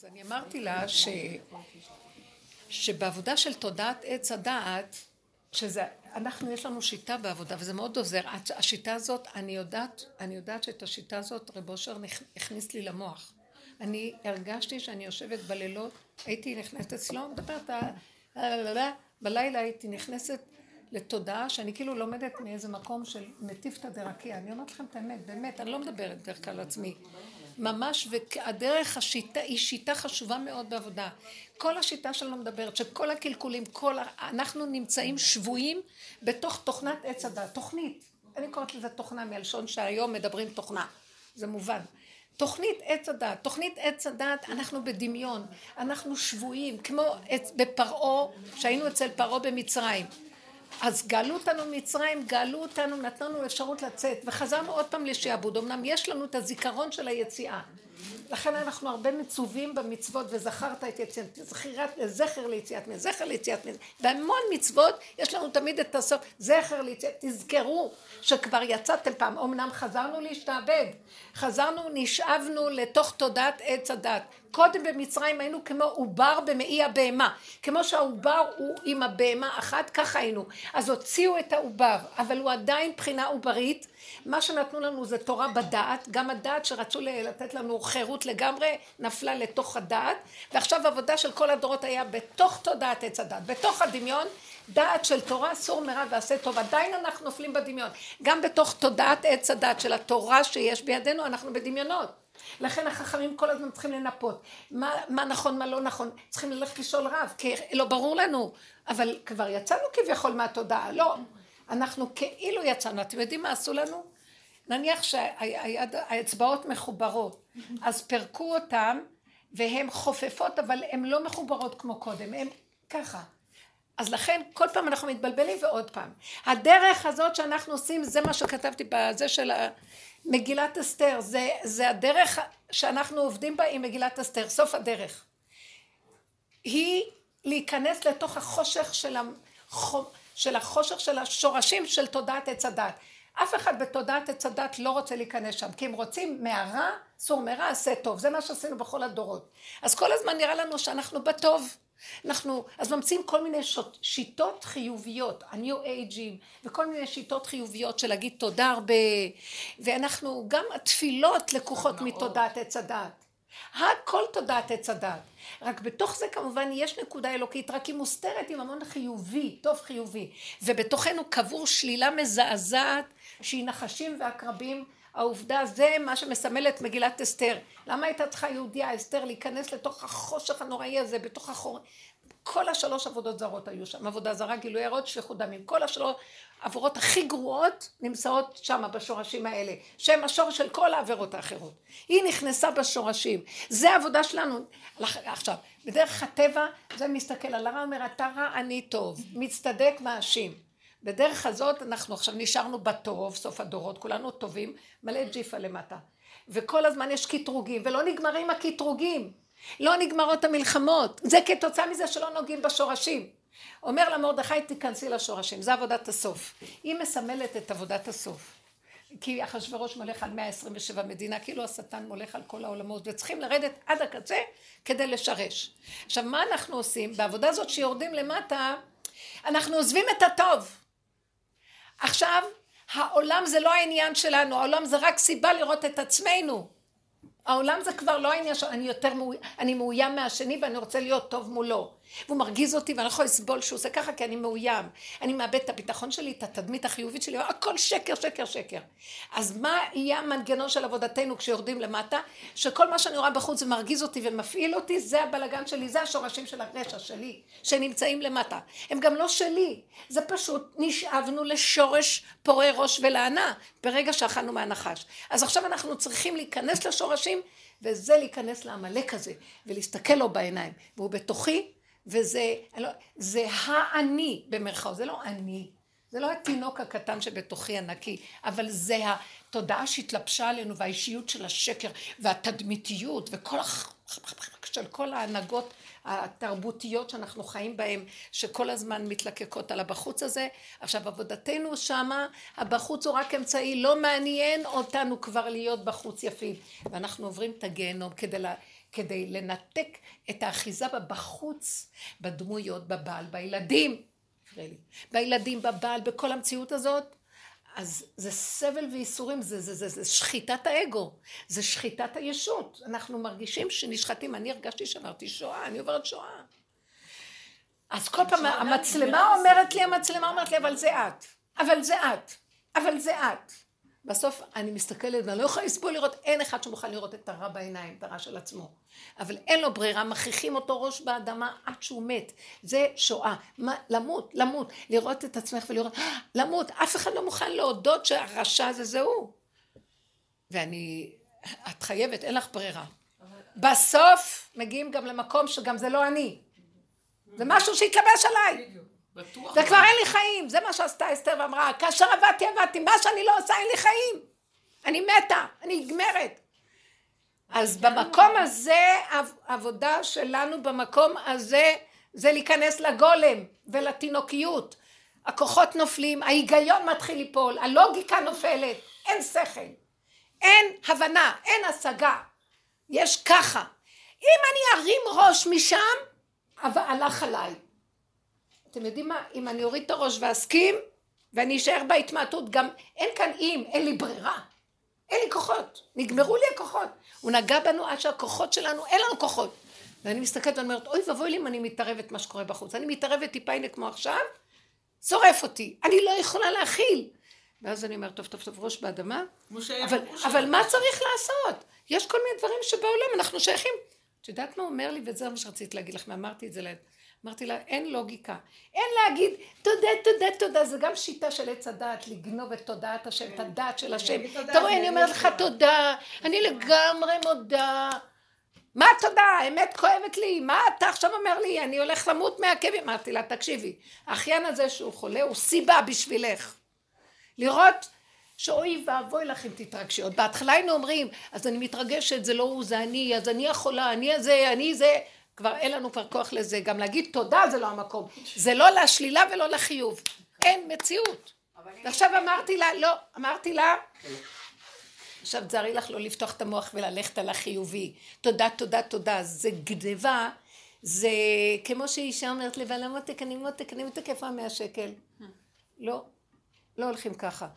אז אני אמרתי לה ש... שבעבודה של תודעת עץ הדעת, שזה, אנחנו, יש לנו שיטה בעבודה, וזה מאוד עוזר. השיטה הזאת, אני יודעת, אני יודעת שאת השיטה הזאת רב אושר הכניס לי למוח. אני הרגשתי שאני יושבת בלילות, הייתי נכנסת אצלו, מדברת, בלילה הייתי נכנסת לתודעה שאני כאילו לומדת מאיזה מקום של מטיפתא דרקיע. אני אומרת לכם את האמת, באמת, אני לא מדברת דרך כלל על עצמי. ממש, והדרך השיטה היא שיטה חשובה מאוד בעבודה. כל השיטה שלנו מדברת, שכל הקלקולים, כל ה... אנחנו נמצאים שבויים בתוך תוכנת עץ הדת, תוכנית. אני קוראת לזה תוכנה מלשון שהיום מדברים תוכנה, זה מובן. תוכנית עץ הדת, תוכנית עץ הדת, אנחנו בדמיון, אנחנו שבויים, כמו בפרעה, שהיינו אצל פרעה במצרים. אז גאלו אותנו ממצרים, גאלו אותנו, נתנו לנו אפשרות לצאת, וחזרנו עוד פעם לשעבוד. אמנם יש לנו את הזיכרון של היציאה. לכן אנחנו הרבה מצווים במצוות, וזכרת את יציאת, זכירת, זכר ליציאת מזה, זכר ליציאת מזה. בהמון מצוות יש לנו תמיד את הסוף, זכר ליציאת, תזכרו שכבר יצאתם פעם, אמנם חזרנו להשתעבד, חזרנו, נשאבנו לתוך תודעת עץ הדת. קודם במצרים היינו כמו עובר במעי הבהמה, כמו שהעובר הוא עם הבהמה אחת, ככה היינו. אז הוציאו את העובר, אבל הוא עדיין בחינה עוברית, מה שנתנו לנו זה תורה בדעת, גם הדעת שרצו לתת לנו חירות לגמרי, נפלה לתוך הדעת, ועכשיו עבודה של כל הדורות היה בתוך תודעת עץ הדעת, בתוך הדמיון, דעת של תורה, סור מרע ועשה טוב, עדיין אנחנו נופלים בדמיון. גם בתוך תודעת עץ הדת של התורה שיש בידינו, אנחנו בדמיונות. לכן החכמים כל הזמן צריכים לנפות. מה, מה נכון, מה לא נכון. צריכים ללכת לשאול רב, כי לא ברור לנו. אבל כבר יצאנו כביכול מהתודעה. לא. אנחנו כאילו יצאנו. אתם יודעים מה עשו לנו? נניח שהאצבעות מחוברות, אז פירקו אותן והן חופפות, אבל הן לא מחוברות כמו קודם, הן ככה. אז לכן כל פעם אנחנו מתבלבלים ועוד פעם. הדרך הזאת שאנחנו עושים, זה מה שכתבתי בזה של מגילת אסתר, זה, זה הדרך שאנחנו עובדים בה עם מגילת אסתר, סוף הדרך. היא להיכנס לתוך החושך של, החו, של החושך של השורשים של תודעת עץ הדת. אף אחד בתודעת עץ הדת לא רוצה להיכנס שם, כי הם רוצים מהרע, סור מרע, עשה טוב. זה מה שעשינו בכל הדורות. אז כל הזמן נראה לנו שאנחנו בטוב. אנחנו, אז ממציאים כל מיני שיטות חיוביות, הניו אייג'ים, וכל מיני שיטות חיוביות של להגיד תודה הרבה, ואנחנו, גם התפילות לקוחות מתודעת עץ הדת. הכל תודעת עץ הדת. רק בתוך זה כמובן יש נקודה אלוקית, רק היא מוסתרת עם המון חיובי, טוב חיובי. ובתוכנו קבור שלילה מזעזעת שהיא נחשים ועקרבים. העובדה זה מה שמסמל את מגילת אסתר. למה הייתה צריכה יהודיה אסתר להיכנס לתוך החושך הנוראי הזה, בתוך החור... כל השלוש עבודות זרות היו שם, עבודה זרה, גילוי ערות, שפיכות דמים. כל השלוש העברות הכי גרועות נמצאות שם בשורשים האלה, שהם השורש של כל העבירות האחרות. היא נכנסה בשורשים. זה העבודה שלנו. עכשיו, בדרך הטבע זה מסתכל על הרע, אומר אתה רע, אני טוב. מצטדק, מאשים. בדרך הזאת אנחנו עכשיו נשארנו בטוב, סוף הדורות, כולנו טובים, מלא ג'יפה למטה. וכל הזמן יש קטרוגים, ולא נגמרים הקטרוגים. לא נגמרות המלחמות. זה כתוצאה מזה שלא נוגעים בשורשים. אומר לה מרדכי, תיכנסי לשורשים, זה עבודת הסוף. היא מסמלת את עבודת הסוף. כי אחשוורוש מולך על 127 מדינה, כאילו השטן מולך על כל העולמות, וצריכים לרדת עד הקצה כדי לשרש. עכשיו, מה אנחנו עושים? בעבודה הזאת שיורדים למטה, אנחנו עוזבים את הטוב. עכשיו, העולם זה לא העניין שלנו, העולם זה רק סיבה לראות את עצמנו. העולם זה כבר לא העניין יותר מאוים, אני מאוים מהשני ואני רוצה להיות טוב מולו. והוא מרגיז אותי ואני לא יכול לסבול שהוא עושה ככה כי אני מאוים. אני מאבד את הביטחון שלי, את התדמית החיובית שלי, הכל שקר, שקר, שקר. אז מה יהיה המנגנון של עבודתנו כשיורדים למטה? שכל מה שאני רואה בחוץ זה מרגיז אותי ומפעיל אותי, זה הבלגן שלי, זה השורשים של הרשע שלי, שנמצאים למטה. הם גם לא שלי, זה פשוט נשאבנו לשורש פורה ראש ולענה, ברגע שאכלנו מהנחש. אז עכשיו אנחנו צריכים להיכנס לשורשים, וזה להיכנס לעמלק הזה, ולהסתכל לו בעיניים. והוא בתוכי, וזה לא, זה האני במרכאות, זה לא אני, זה לא התינוק הקטן שבתוכי הנקי, אבל זה התודעה שהתלבשה עלינו והאישיות של השקר והתדמיתיות וכל הח... של כל ההנהגות התרבותיות שאנחנו חיים בהן, שכל הזמן מתלקקות על הבחוץ הזה. עכשיו עבודתנו שמה, הבחוץ הוא רק אמצעי, לא מעניין אותנו כבר להיות בחוץ יפים. ואנחנו עוברים את הגיהנום כדי לה... כדי לנתק את האחיזה בחוץ, בדמויות, בבעל, בילדים, בילדים, בבעל, בכל המציאות הזאת, אז זה סבל וייסורים, זה, זה, זה, זה שחיטת האגו, זה שחיטת הישות. אנחנו מרגישים שנשחטים, אני הרגשתי שעברתי שואה, אני עוברת שואה. אז כל פעם המצלמה אומרת לי, המצלמה אומרת לי, אבל זה את, אבל זה את, אבל זה את. בסוף אני מסתכלת ואני לא יכולה לסבול לראות, אין אחד שמוכן לראות את הרע בעיניים, את הרע של עצמו. אבל אין לו ברירה, מכריחים אותו ראש באדמה עד שהוא מת. זה שואה. מה, למות, למות. לראות את עצמך ולראות, אה, למות. אף אחד לא מוכן להודות שהרשע הזה זה הוא. ואני, את חייבת, אין לך ברירה. בסוף מגיעים גם למקום שגם זה לא אני. זה משהו שהתלבש עליי. זה כבר אין לי חיים, זה מה שעשתה אסתר ואמרה, כאשר עבדתי עבדתי, מה שאני לא עושה אין לי חיים. אני מתה, אני נגמרת. אז במקום הזה, העבודה שלנו במקום הזה, זה להיכנס לגולם ולתינוקיות. הכוחות נופלים, ההיגיון מתחיל ליפול, הלוגיקה נופלת, אין שכל, אין הבנה, אין השגה. יש ככה. אם אני ארים ראש משם, הלך עליי. אתם יודעים מה? אם אני אוריד את הראש ואסכים, ואני אשאר בהתמעטות, גם אין כאן אם, אין לי ברירה. אין לי כוחות, נגמרו לי הכוחות. הוא נגע בנו עד שהכוחות שלנו, אין לנו כוחות. ואני מסתכלת ואני אומרת, אוי ואבוי לי אם אני מתערבת מה שקורה בחוץ. אני מתערבת טיפה הנה כמו עכשיו, שורף אותי. אני לא יכולה להכיל. ואז אני אומרת, טוב, טוב, טוב, ראש באדמה. אבל, אבל מה צריך לעשות? יש כל מיני דברים שבעולם אנחנו שייכים. את יודעת מה הוא אומר לי, וזה מה שרציתי להגיד לך, ואמרתי את זה להם. אמרתי לה, אין לוגיקה. אין להגיד, תודה, תודה, תודה, זה גם שיטה של עץ הדעת, לגנוב את תודעת השם, את הדעת של השם. אתה רואה, אני אומרת לך תודה, אני לגמרי מודה. מה תודה? האמת כואבת לי. מה אתה עכשיו אומר לי? אני הולך למות מהכאבים. אמרתי לה, תקשיבי, האחיין הזה שהוא חולה הוא סיבה בשבילך. לראות שאוי ואבוי לך אם תתרגשי. עוד בהתחלה היינו אומרים, אז אני מתרגשת, זה לא הוא, זה אני, אז אני החולה, אני הזה, אני זה. כבר אין לנו כבר כוח לזה, גם להגיד תודה זה לא המקום, זה לא לשלילה ולא לחיוב, אין מציאות. ועכשיו אמרתי לה, לא, אמרתי לה, עכשיו תזהרי לך לא לפתוח את המוח וללכת על החיובי, תודה, תודה, תודה, זה גניבה, זה כמו שאישה אומרת לבעלה מותק, אני מותק, אני מותק, איפה המאה שקל? לא, לא הולכים ככה.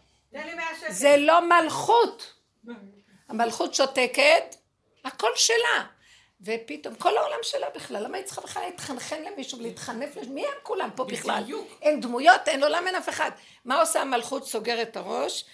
זה לא מלכות. המלכות שותקת, הכל שלה. ופתאום, כל העולם שלה בכלל, למה היא צריכה בכלל להתחנחן למישהו ולהתחנף למישהו? מי הם כולם פה בכלל? אין דמויות, אין עולם, אין אף אחד. מה עושה המלכות? סוגרת את הראש,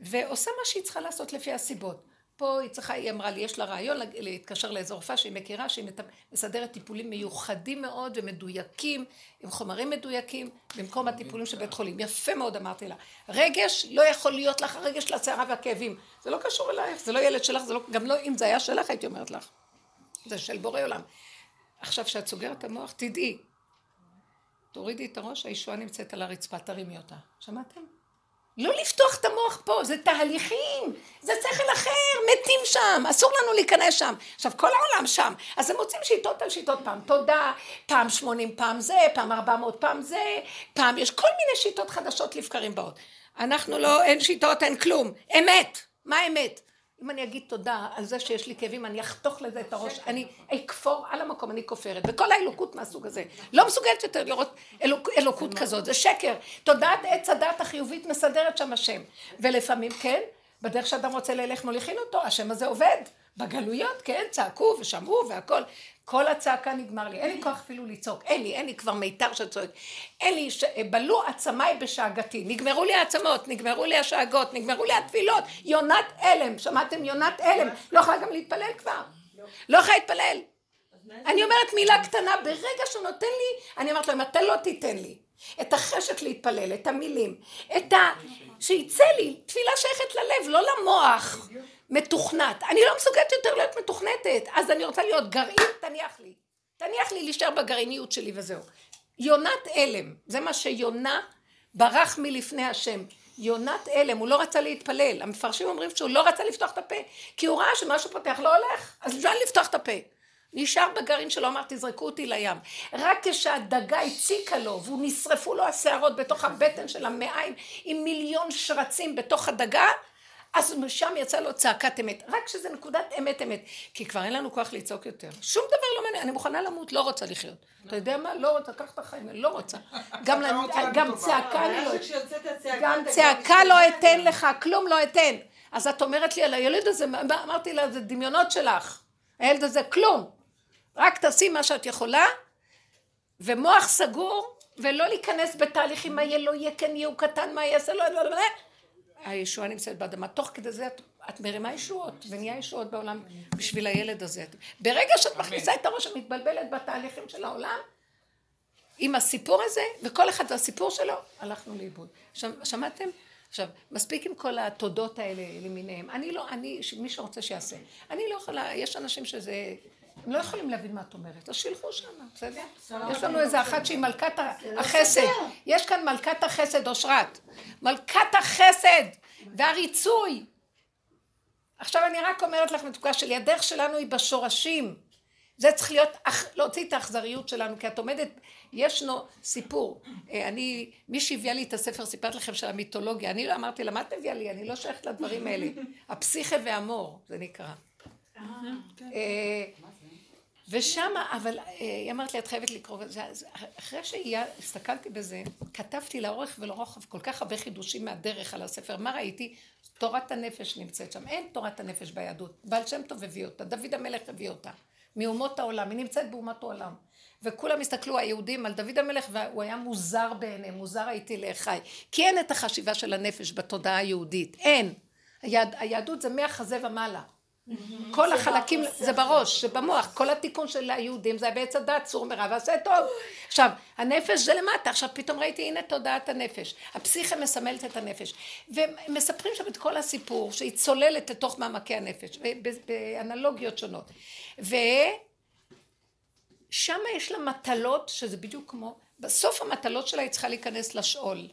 ועושה מה שהיא צריכה לעשות לפי הסיבות. פה היא צריכה, היא אמרה לי, יש לה רעיון להתקשר לאיזו רופאה שהיא מכירה, שהיא מסדרת טיפולים מיוחדים מאוד ומדויקים, עם חומרים מדויקים, במקום הטיפולים של בית חולים. יפה מאוד אמרתי לה. רגש לא יכול להיות לך הרגש של הסערה והכאבים. זה לא קשור אלייך, זה לא ילד שלך, זה לא, גם לא, אם זה היה שלך הייתי אומרת לך. זה של בורא עולם. עכשיו, כשאת סוגרת את המוח, תדעי, תורידי את הראש, הישועה נמצאת על הרצפה, תרימי אותה. שמעתם? לא לפתוח את המוח פה, זה תהליכים, זה שכל אחר, מתים שם, אסור לנו להיכנס שם. עכשיו, כל העולם שם, אז הם מוצאים שיטות על שיטות, פעם תודה, פעם שמונים פעם זה, פעם ארבע מאות פעם זה, פעם יש כל מיני שיטות חדשות לבקרים באות. אנחנו לא, אין שיטות, אין כלום. אמת. מה אמת? אם אני אגיד תודה על זה שיש לי כאבים, אני אחתוך לזה את הראש, אני אכפור על המקום, אני כופרת. וכל האלוקות מהסוג הזה. לא מסוגלת יותר לראות אלוק, אלוקות כזאת, זה שקר. תודעת עץ הדת החיובית מסדרת שם השם. ולפעמים כן, בדרך שאדם רוצה ללך מוליכין אותו, השם הזה עובד. בגלויות, כן, צעקו ושמעו והכל. כל הצעקה נגמר לי, אין לי כוח אפילו לצעוק, אין לי, אין לי כבר מיתר שצועק. אין לי, ש... בלו עצמיי בשאגתי, נגמרו לי העצמות, נגמרו לי השאגות, נגמרו לי התפילות, יונת אלם, שמעתם יונת אלם, לא יכולה גם להתפלל כבר, לא יכולה להתפלל. אני אומרת מילה קטנה, ברגע שהוא נותן לי, אני אומרת לו, אם אתה לא תיתן לי את החשק להתפלל, את המילים, את ה... שיצא לי, תפילה שייכת ללב, לא למוח. מתוכנת. אני לא מסוגלת יותר להיות מתוכנתת, אז אני רוצה להיות גרעין, תניח לי. תניח לי להישאר בגרעיניות שלי וזהו. יונת אלם, זה מה שיונה ברח מלפני השם. יונת אלם, הוא לא רצה להתפלל. המפרשים אומרים שהוא לא רצה לפתוח את הפה, כי הוא ראה שמשהו פותח לא הולך, אז אפשר לפתוח את הפה. נשאר בגרעין שלו, אמר תזרקו אותי לים. רק כשהדגה הציקה לו, והוא נשרפו לו השערות בתוך הבטן של המעיים עם מיליון שרצים בתוך הדגה, אז משם יצא לו צעקת אמת, רק שזה נקודת אמת אמת, כי כבר אין לנו כוח לצעוק יותר. שום דבר לא מעניין, אני מוכנה למות, לא רוצה לחיות. אתה יודע מה? לא רוצה, קח את החיים, לא רוצה. גם צעקה אני לא... גם צעקה לא אתן לך, כלום לא אתן. אז את אומרת לי על הילד הזה, אמרתי לה, זה דמיונות שלך. הילד הזה כלום. רק תעשי מה שאת יכולה, ומוח סגור, ולא להיכנס בתהליכים מה יהיה, לא יהיה, כן יהיה, הוא קטן, מה יעשה, לא, לא, לא, לא. הישועה נמצאת באדמה. תוך כדי זה את, את מרימה ישועות, ונהיה ישועות בעולם בשביל הילד הזה. ברגע שאת מכניסה את הראש, את מתבלבלת בתהליכים של העולם, עם הסיפור הזה, וכל אחד והסיפור שלו, הלכנו לאיבוד. שמעתם? עכשיו, מספיק עם כל התודות האלה למיניהם. אני לא, אני, מי שרוצה שיעשה. אני לא יכולה, יש אנשים שזה, הם לא יכולים להבין מה את אומרת, אז שילכו שם, בסדר? יש לנו איזה אחת שהיא מלכת החסד. יש כאן מלכת החסד, אושרת. מלכת החסד והריצוי. עכשיו אני רק אומרת לך מתוקה שלי, הדרך שלנו היא בשורשים. זה צריך להיות, להוציא את האכזריות שלנו, כי את עומדת, ישנו סיפור. אה, אני, מי שהביאה לי את הספר, סיפרת לכם של המיתולוגיה, אני לא אמרתי לה, מה את מביאה לי? אני לא שייכת לדברים האלה. הפסיכה והמור, זה נקרא. אה, אה, ושם, אבל היא אמרת לי, את חייבת לקרוא, אחרי שהסתכלתי בזה, כתבתי לאורך ולרוחב כל כך הרבה חידושים מהדרך על הספר. מה ראיתי? תורת הנפש נמצאת שם. אין תורת הנפש ביהדות. בעל שם טוב הביא אותה, דוד המלך הביא אותה. מאומות העולם, היא נמצאת באומת העולם. וכולם הסתכלו, היהודים, על דוד המלך, והוא היה מוזר בעיניהם, מוזר הייתי לאחי. כי אין את החשיבה של הנפש בתודעה היהודית, אין. היהד, היהדות זה מהחזה ומעלה. כל החלקים, זה בראש, זה במוח, כל התיקון של היהודים זה בעץ הדת, צור מרע ועשה טוב. עכשיו, הנפש זה למטה, עכשיו פתאום ראיתי, הנה תודעת הנפש. הפסיכה מסמלת את הנפש. ומספרים שם את כל הסיפור, שהיא צוללת לתוך מעמקי הנפש, באנלוגיות שונות. ושם יש לה מטלות, שזה בדיוק כמו, בסוף המטלות שלה היא צריכה להיכנס לשאול.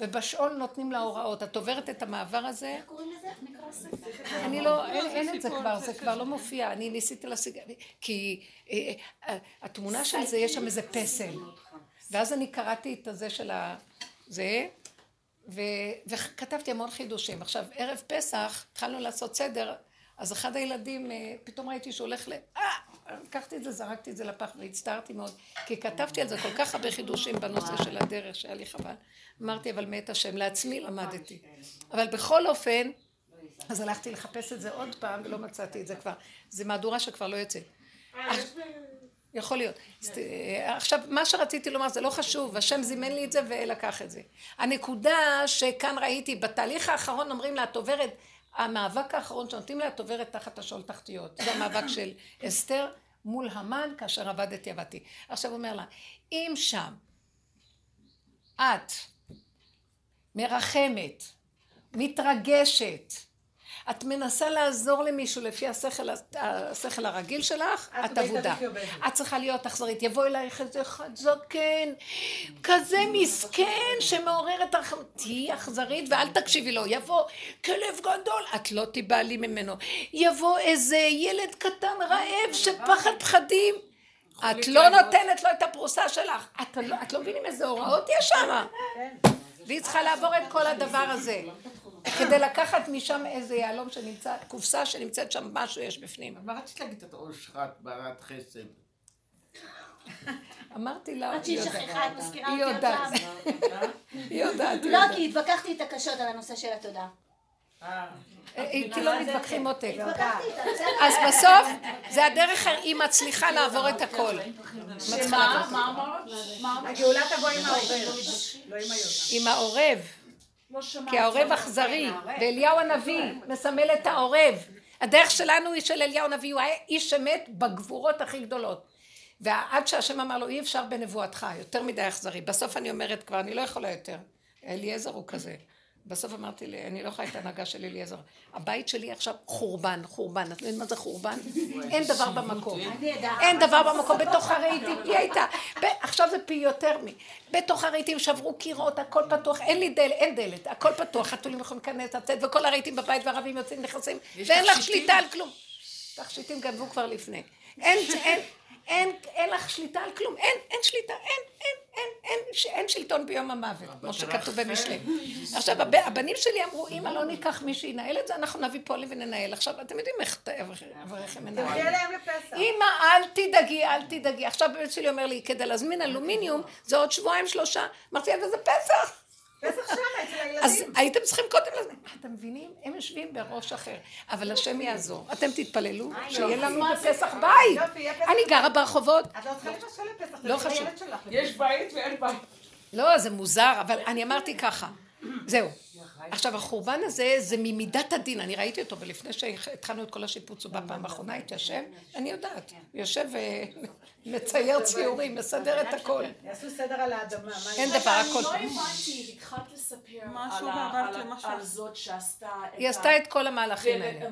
ובשאול נותנים לה הוראות. את עוברת את המעבר הזה? איך קוראים לזה? איך נקרא הספר? אני לא, אין את זה כבר, זה כבר לא מופיע. אני ניסיתי להשיג... כי אה, אה, התמונה של זה, יש שם איזה פסל. ואז אני קראתי את הזה של ה... זה, וכתבתי המון חידושים. עכשיו, ערב פסח, התחלנו לעשות סדר, אז אחד הילדים, אה, פתאום ראיתי שהוא הולך ל... אה! לקחתי את זה, זרקתי את זה לפח והצטערתי מאוד, כי כתבתי על זה כל כך הרבה חידושים בנושא של הדרך, שהיה לי חבל. אמרתי, אבל מאת השם, לעצמי למדתי. אבל בכל אופן, אז הלכתי לחפש את זה עוד פעם, ולא מצאתי את זה כבר. זה מהדורה שכבר לא יוצאת. יכול להיות. עכשיו, מה שרציתי לומר, זה לא חשוב, השם זימן לי את זה ולקח את זה. הנקודה שכאן ראיתי, בתהליך האחרון אומרים לה, את עוברת המאבק האחרון שנותנים לה, את עוברת תחת השאול תחתיות. זה המאבק של אסתר מול המן, כאשר עבדתי עבדתי. עכשיו אומר לה, אם שם את מרחמת, מתרגשת, את מנסה לעזור למישהו לפי השכל, השכל הרגיל שלך, את אבודה. את צריכה להיות אכזרית. יבוא אלייך איזה אחד זקן, כזה מסכן שמעורר את הרחמות. תהיי אכזרית ואל תקשיבי לו. יבוא כלב גדול, את לא תיבהלי ממנו. יבוא איזה ילד קטן רעב שפחד פחדים. את לא נותנת לו את הפרוסה שלך. את לא, לא מבינים איזה הוראות יש שם. כן. והיא צריכה לעבור את כל הדבר הזה. כדי לקחת משם איזה יהלום שנמצא, קופסה שנמצאת שם, משהו יש בפנים. מה רצית להגיד את אושרת בעלת חסד? אמרתי לה, היא יודעת. היא יודעת. לא, כי התווכחתי את הקשות על הנושא של התודה. אה. איתי לא מתווכחים מותק. אז בסוף, זה הדרך, היא מצליחה לעבור את הכל. שמה? מה אמרת? הגאולה תבוא עם העורב. לא עם העורב. לא כי העורב אכזרי, ואליהו הנביא מסמל את העורב. הדרך שלנו היא של אליהו הנביא, הוא היה איש אמת בגבורות הכי גדולות. ועד שהשם אמר לו, אי אפשר בנבואתך, יותר מדי אכזרי. בסוף אני אומרת כבר, אני לא יכולה יותר. אליעזר הוא כזה. בסוף אמרתי לי, אני לא יכולה את ההנהגה של אליעזר. הבית שלי עכשיו חורבן, חורבן. את יודעת מה זה חורבן? אין דבר במקום. אין דבר במקום. בתוך הרהיטים, היא הייתה. עכשיו זה פי יותר מ... בתוך הרהיטים שברו קירות, הכל פתוח. אין לי דלת, אין דלת. הכל פתוח, חתולים יכולים להיכנס, לצאת, וכל הרהיטים בבית והערבים יוצאים, נכנסים, ואין לך שליטה על כלום. תכשיטים גנבו כבר לפני. אין, אין, אין, אין לך שליטה על כלום. אין, אין שליטה, אין, אין, אין, אין, אין שלטון ביום המוות, כמו שכתוב במשלי. עכשיו, הבנים שלי אמרו, אמא לא ניקח מי שינהל את זה, אנחנו נביא פועלים וננהל. עכשיו, אתם יודעים איך אברכם מנהלים. תביאי להם לפסח. אמא, אל תדאגי, אל תדאגי. עכשיו הבן שלי אומר לי, כדי להזמין אלומיניום, זה עוד שבועיים שלושה. אמרתי, אבל זה פסח. פסח. אז הייתם צריכים קודם לזה. אתם מבינים? הם יושבים בראש אחר. אבל השם יעזור. אתם תתפללו, שיהיה לנו בפסח בית. אני גרה ברחובות. את לא צריכה לבשל לפסח, לא חשוב. יש בית ואין בית. לא, זה מוזר, אבל אני אמרתי ככה. זהו. עכשיו, החורבן הזה זה ממידת הדין, אני ראיתי אותו, ולפני שהתחלנו את כל השיפוץ, הוא בא פעם אחרונה, התיישב, אני יודעת, יושב ומצייר ציורים, מסדר את הכל. יעשו סדר על האדמה. אין דבר, הכל. אני לא הבנתי, התחלת לספר על זאת שעשתה את. היא עשתה את כל המהלכים האלה.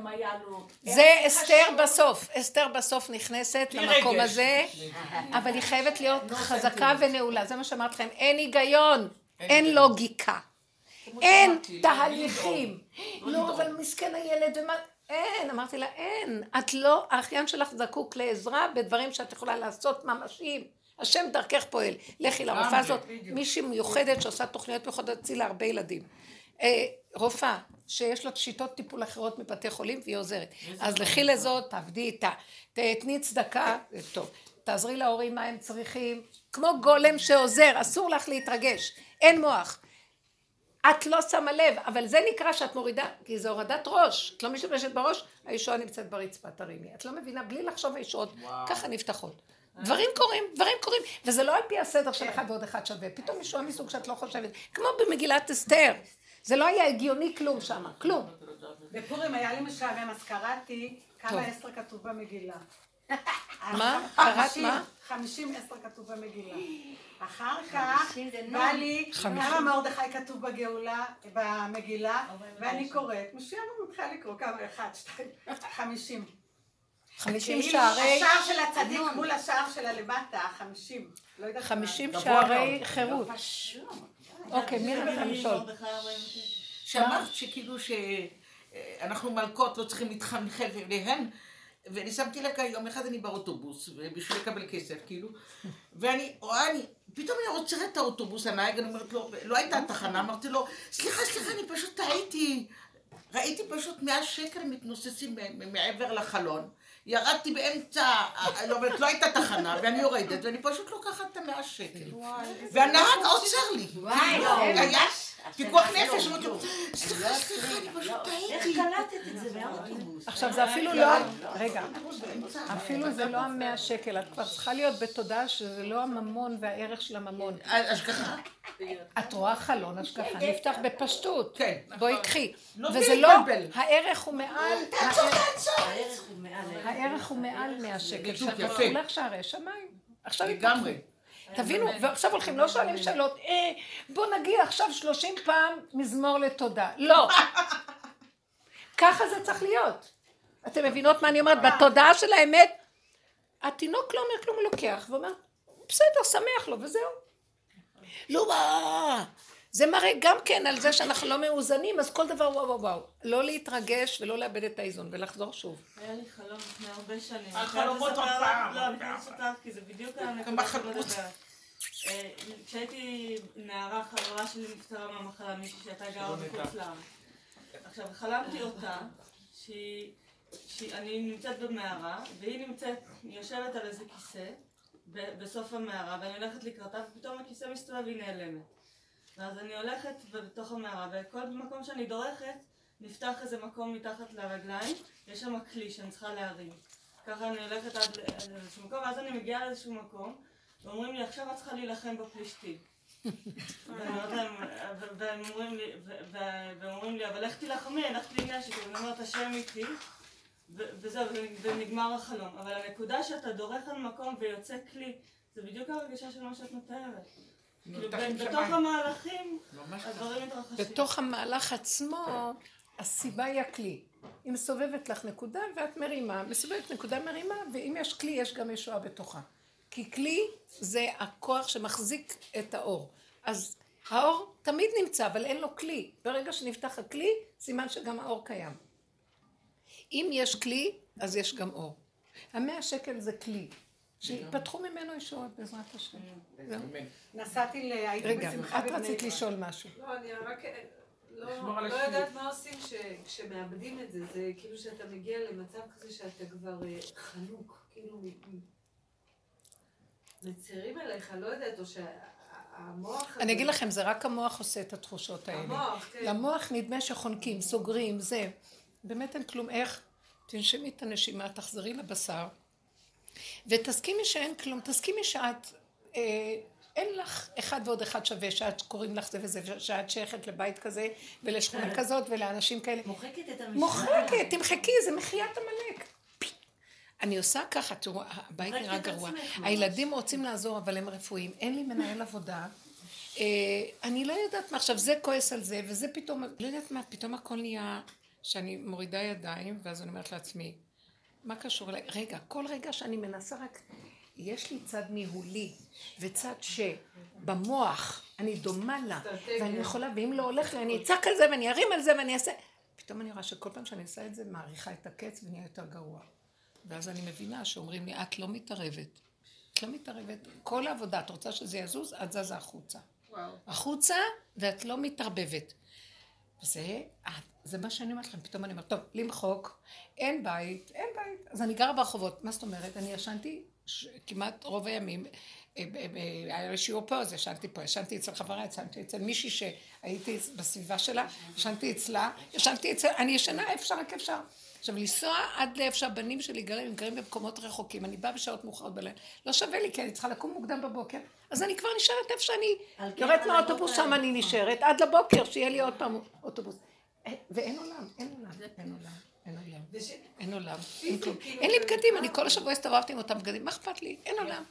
זה אסתר בסוף, אסתר בסוף נכנסת למקום הזה, אבל היא חייבת להיות חזקה ונעולה, זה מה שאמרתי לכם, אין היגיון, אין לוגיקה. אין תהליכים. לא, אבל מסכן הילד, ומה... אין, אמרתי לה, אין. את לא, האחיין שלך זקוק לעזרה בדברים שאת יכולה לעשות ממשיים. השם דרכך פועל. לכי לרופאה הזאת, מישהי מיוחדת שעושה תוכניות מיוחדות, הצילה הרבה ילדים. אה, רופאה שיש לה שיטות טיפול אחרות מבתי חולים והיא עוזרת. אז לכי לזאת, תעבדי איתה, תתני צדקה, טוב. תעזרי להורים מה הם צריכים, כמו גולם שעוזר, אסור לך להתרגש, אין מוח. את לא שמה לב, אבל זה נקרא שאת מורידה, כי זה הורדת ראש. את לא משתמשת בראש, הישועה נמצאת ברצפה, תרימי. את לא מבינה, בלי לחשוב הישועות, ככה נפתחות. דברים קורים, דברים קורים, וזה לא על פי הסדר של אחד ועוד אחד שווה. פתאום ישועה מסוג שאת לא חושבת, כמו במגילת אסתר. זה לא היה הגיוני כלום שם, כלום. בפורים היה לי משעמם, אז קראתי כמה עשר כתוב במגילה. מה? קראת מה? חמישים עשר כתוב במגילה. אחר כך בא לי כמה מרדכי כתוב בגאולה, במגילה, ואני קוראת, משיח מתחילה לקרוא כמה, אחד, שתיים, חמישים. חמישים שערי... השער של הצדיק מול השער של הלמטה, חמישים. לא. חמישים שערי חירות. אוקיי, מי רצה לשאול? שאמרת שכאילו שאנחנו מלכות לא צריכים להתחנחל אליהן? ואני שמתי לב יום אחד אני באוטובוס בשביל לקבל כסף כאילו. ואני רואה אני פתאום אני עוצרת את האוטובוס הנהג אני אומרת לו לא הייתה תחנה אמרתי לו סליחה סליחה אני פשוט טעיתי ראיתי פשוט מאה שקל מתנוססים מעבר לחלון ירדתי באמצע, לא, לא הייתה תחנה, ואני יורדת, ואני פשוט לוקחת את המאה שקל. והנהג עוצר לי. היה פיקוח נפש, סליחה, סליחה, אני פשוט טעיתי. איך קלטת את זה באוטובוס? עכשיו זה אפילו לא, רגע, אפילו זה לא המאה שקל, את כבר צריכה להיות בתודעה שזה לא הממון והערך של הממון. השגחה. את רואה חלון השגחה, נפתח בפשטות. כן. בואי קחי. לא וזה לא, הערך הוא מעל. הערך הוא מעל 100 שקל. שאתה. הולך שערי שמיים. עכשיו לגמרי. תבינו, ועכשיו הולכים, לא שואלים שאלות, אה, בוא נגיד עכשיו 30 פעם מזמור לתודה. לא. ככה זה צריך להיות. אתם מבינות מה אני אומרת? בתודעה של האמת, התינוק לא אומר כלום, הוא לוקח ואומר, בסדר, שמח לו, וזהו. לא, מה? זה מראה גם כן על זה שאנחנו לא מאוזנים, אז כל דבר וואו וואו וואו. לא להתרגש ולא לאבד את האיזון, ולחזור שוב. היה לי חלום לפני הרבה שנים. אני חייבת עוד פעם, לא, אני. חייבת לספר כי זה בדיוק הנקודה שאני בחלומות. מדברת. אה, כשהייתי נערה, חברה שלי נפטרה מהמחלה, מישהי שהייתה גרה בחוץ לארץ. עכשיו, חלמתי אותה, שאני נמצאת במערה, והיא נמצאת, היא יושבת על איזה כיסא, בסוף המערה, ואני הולכת לקראתה, ופתאום הכיסא מסתובב והיא נעלמת. ואז אני הולכת בתוך המערה, וכל מקום שאני דורכת, נפתח איזה מקום מתחת לרגליים, יש שם כלי שאני צריכה להרים. ככה אני הולכת עד לאיזשהו מקום, ואז אני מגיעה לאיזשהו מקום, ואומרים לי, עכשיו את צריכה להילחם בפלישתים. והם אומרים לי, לי, אבל איך תילחמי, אין לך כלי נשק, ואני אומרת, השם איתי, וזהו, ונגמר החלום. אבל הנקודה שאתה דורך על מקום ויוצא כלי, זה בדיוק הרגשה של מה שאת מתארת. כאילו, בתוך המהלכים, הדברים מתרחשים. בתוך המהלך עצמו, הסיבה היא הכלי. היא מסובבת לך נקודה ואת מרימה, מסובבת נקודה מרימה, ואם יש כלי, יש גם ישועה בתוכה. כי כלי זה הכוח שמחזיק את האור. אז האור תמיד נמצא, אבל אין לו כלי. ברגע שנפתח הכלי, סימן שגם האור קיים. אם יש כלי, אז יש גם אור. המאה שקל זה כלי. שיפתחו ממנו ישועות בעזרת השם. נסעתי ל... רגע, את רצית לשאול משהו. לא, אני רק... לא, לא יודעת מה עושים כשמאבדים את זה, זה כאילו שאתה מגיע למצב כזה שאתה כבר אה, חנוק, כאילו מצרים עליך, לא יודעת, או שהמוח... אני אגיד לכם, זה רק המוח עושה את התחושות האלה. המוח, כן. למוח נדמה שחונקים, סוגרים, זה. באמת אין כלום. איך? תנשמי את הנשימה, תחזרי לבשר, ותסכימי שאין כלום, תסכימי שאת... אה, אין לך אחד ועוד אחד שווה, שאת קוראים לך זה וזה, שאת שייכת לבית כזה, ולשכונה כן. כזאת, ולאנשים כאלה. מוחקת את המשנה. מוחקת, תמחקי, זה מחיית עמלק. אני עושה ככה, תראו, הבית נראה גרוע. הילדים רוצים לעזור, אבל הם רפואיים. אין לי מנהל עבודה. אה, אני לא יודעת מה, עכשיו זה כועס על זה, וזה פתאום, לא יודעת מה, פתאום הכל נהיה שאני מורידה ידיים, ואז אני אומרת לעצמי, מה קשור אליי? רגע, כל רגע שאני מנסה רק יש לי צד ניהולי וצד שבמוח אני דומה לה ואני יכולה, ואם לא הולך לי אני אצעק על זה ואני ארים על זה ואני אעשה. פתאום אני רואה שכל פעם שאני עושה את זה מעריכה את הקץ ונהיה יותר גרוע. ואז אני מבינה שאומרים לי את לא מתערבת. את לא מתערבת. כל העבודה את רוצה שזה יזוז? את זזה החוצה. וואו. החוצה ואת לא מתערבבת זה, זה מה שאני אומרת לכם, פתאום אני אומרת, טוב, למחוק, אין בית, אין בית, אז אני גרה ברחובות, מה זאת אומרת? אני ישנתי כמעט רוב הימים, אה, אה, אה, היה לי שיעור פה, אז ישנתי פה, ישנתי אצל חברה, ישנתי אצל מישהי שהייתי בסביבה שלה, ישנתי אצלה, ישנתי אצל, אני ישנה איפה אפשר, רק אפשר. עכשיו, לנסוע עד לאיפה שהבנים שלי גרים, הם גרים במקומות רחוקים, אני באה בשעות מאוחרות בלילה, לא שווה לי, כי אני צריכה לקום מוקדם בבוקר, אז אני כבר נשארת איפה שאני יורדת כן, מהאוטובוס, שם אני נשארת, עד לבוקר, שיהיה לי עוד פעם אוטובוס. ואין עולם, אין עולם, אין עולם. אין עולם. אין עולם. כאילו, אין לי בגדים, אני כל השבוע הסתובבתי עם אותם בגדים, מה אכפת לי? אין עולם.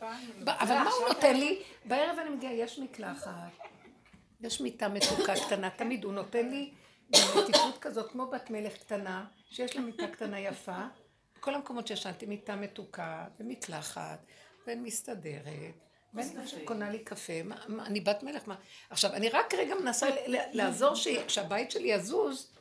אבל מה הוא נותן לי? בערב אני מגיעה, יש מקלחת, יש מיטה מתוקה קטנה, תמיד הוא נותן לי במתיקות כזאת, כמו בת מלך קטנה, שיש לה מיטה קטנה יפה. כל המקומות שישנתי, מיטה מתוקה, ומקלחת, ומסתדרת. ואני קונה לי קפה, אני בת מלך, מה? עכשיו, אני רק רגע מנסה לעזור שהבית שלי יזוז,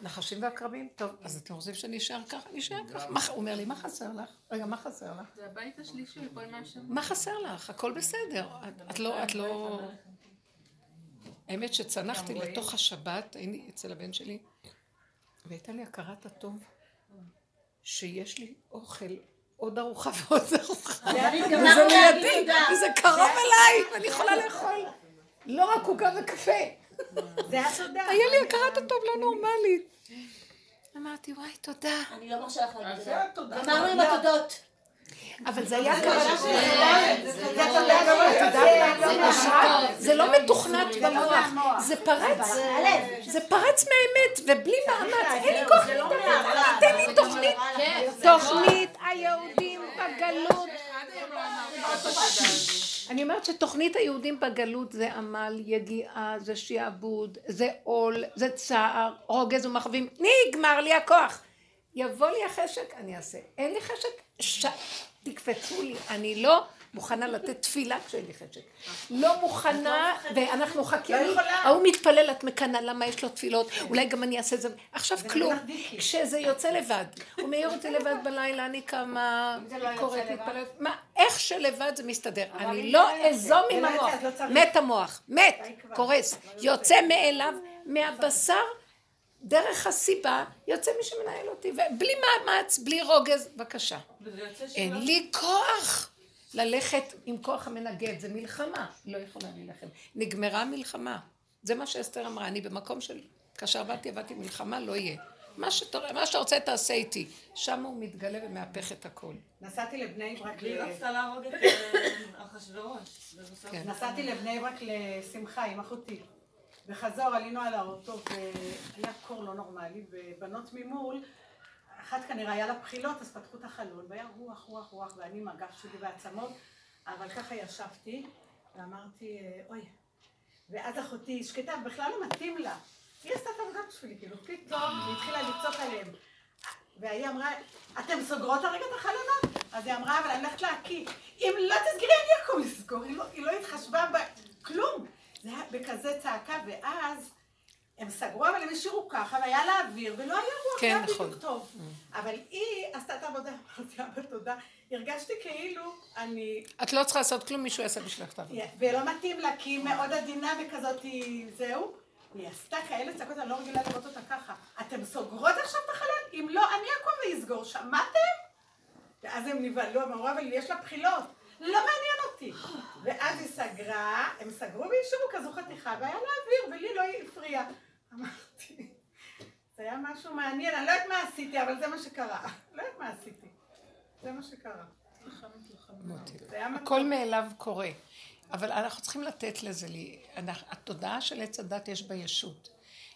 נחשים ועקרבים? טוב, אז אתם רוצים שאני אשאר ככה? אני אשאר ככה. הוא אומר לי, מה חסר לך? רגע, מה חסר לך? זה הבית השלישי, כל מה ש... מה חסר לך? הכל בסדר. את לא, את לא... האמת שצנחתי לתוך השבת, הייתי אצל הבן שלי, והייתה לי הכרת הטוב שיש לי אוכל, עוד ארוחה ועוד ארוחה. וזה לידי, וזה קרוב אליי, ואני יכולה לאכול לא רק עוגה וקפה. זה התודה. היה לי הכרת הטוב לא נורמלית. אמרתי, וואי, תודה. אני לא מרשה לך להגיד תודה. גמרנו עם התודות. אבל זה היה ככה, זה לא מתוכנת במוח, זה פרץ, זה פרץ מהאמת, ובלי מאמץ, אין לי כוח להתאמן, תן לי תוכנית, תוכנית היהודים בגלות. אני אומרת שתוכנית היהודים בגלות זה עמל, יגיעה, זה שיעבוד, זה עול, זה צער, רוגז ומחבים, נגמר לי הכוח. יבוא לי החשק, אני אעשה. אין לי חשק, ש... תקפצו לי. אני לא מוכנה לתת תפילה כשאין לי חשק. לא מוכנה, ואנחנו חכים לי, ההוא מתפלל, את מקנאה, למה יש לו תפילות, אולי גם אני אעשה את זה. עכשיו כלום, כשזה יוצא לבד, הוא מעיר אותי לבד בלילה, אני קמה, לא קוראת, מתפללת, מה, איך שלבד זה מסתדר. אני לא אזום עם המוח, מת המוח, מת, קורס, יוצא. מאליו, מהבשר. דרך הסיבה יוצא מי שמנהל אותי, ובלי מאמץ, בלי רוגז, בבקשה. אין לי כוח ללכת עם כוח המנגד, זה מלחמה, לא יכולה להילחם. נגמרה מלחמה. זה מה שאסתר אמרה, אני במקום של, כאשר עבדתי, עבדתי מלחמה, לא יהיה. מה שאתה, מה שאתה רוצה תעשה איתי. שם הוא מתגלה ומהפך את הכל. נסעתי לבני ברק... היא רצתה להרוג את אה, אחשוורוש. כן. נסעתי לבני ברק לשמחה עם אחותי. בחזור עלינו על האוטו והיה קור לא נורמלי ובנות ממול אחת כנראה היה לה בחילות אז פתחו את החלון והיה רוח רוח רוח ואני עם הגב שלי בעצמות אבל ככה ישבתי ואמרתי אוי. ואז אחותי שקטה בכלל לא מתאים לה. היא עשתה את העבודה בשבילי כאילו פתאום היא התחילה לצעוק עליהם. והיא אמרה אתם סוגרות הרגע את החלונות? אז היא אמרה אבל אני הולכת להקיא. אם לא תסגרי אני אקום לסגור. היא לא, היא לא התחשבה בכלום זה היה בכזה צעקה, ואז הם סגרו, אבל הם השאירו ככה, והיה לה אוויר, ולא היה רוח, כן, נכון. בדיוק טוב. Mm. אבל היא, עשתה את העבודה, אמרתי, אבא תודה. הרגשתי כאילו אני... את לא צריכה לעשות כלום, מישהו יעשה בשבילך את העבודה. ולא מתאים לה, כי היא מאוד עדינה וכזאת, זהו. היא עשתה כאלה צעקות, אני לא רגילה לראות אותה ככה. אתם סוגרות עכשיו את החלל? אם לא, אני אקום ואסגור, שמעתם? ואז הם נבהלו, הם אמרו, אבל יש לה בחילות. לא מעניין אותי. ואז היא סגרה, הם סגרו והשאירו כזו חתיכה, והיה לה אוויר, ולי לא הפריע. אמרתי, זה היה משהו מעניין, אני לא יודעת מה עשיתי, אבל זה מה שקרה. לא יודעת מה עשיתי. זה מה שקרה. הכל מאליו קורה. אבל אנחנו צריכים לתת לזה. התודעה של עץ הדת יש בה ישות.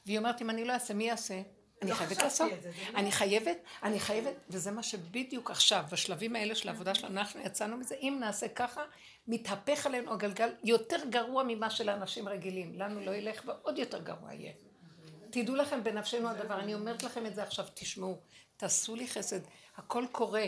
והיא אומרת, אם אני לא אעשה, מי יעשה? אני לא חייבת לעשות. אני חייבת, אני חייבת, וזה מה שבדיוק עכשיו, בשלבים האלה של העבודה שלנו, אנחנו יצאנו מזה, אם נעשה ככה, מתהפך עלינו הגלגל יותר גרוע ממה שלאנשים רגילים. לנו לא ילך ועוד יותר גרוע יהיה. תדעו לכם, בנפשנו הדבר, אני אומרת לכם את זה עכשיו, תשמעו, תעשו לי חסד, הכל קורה,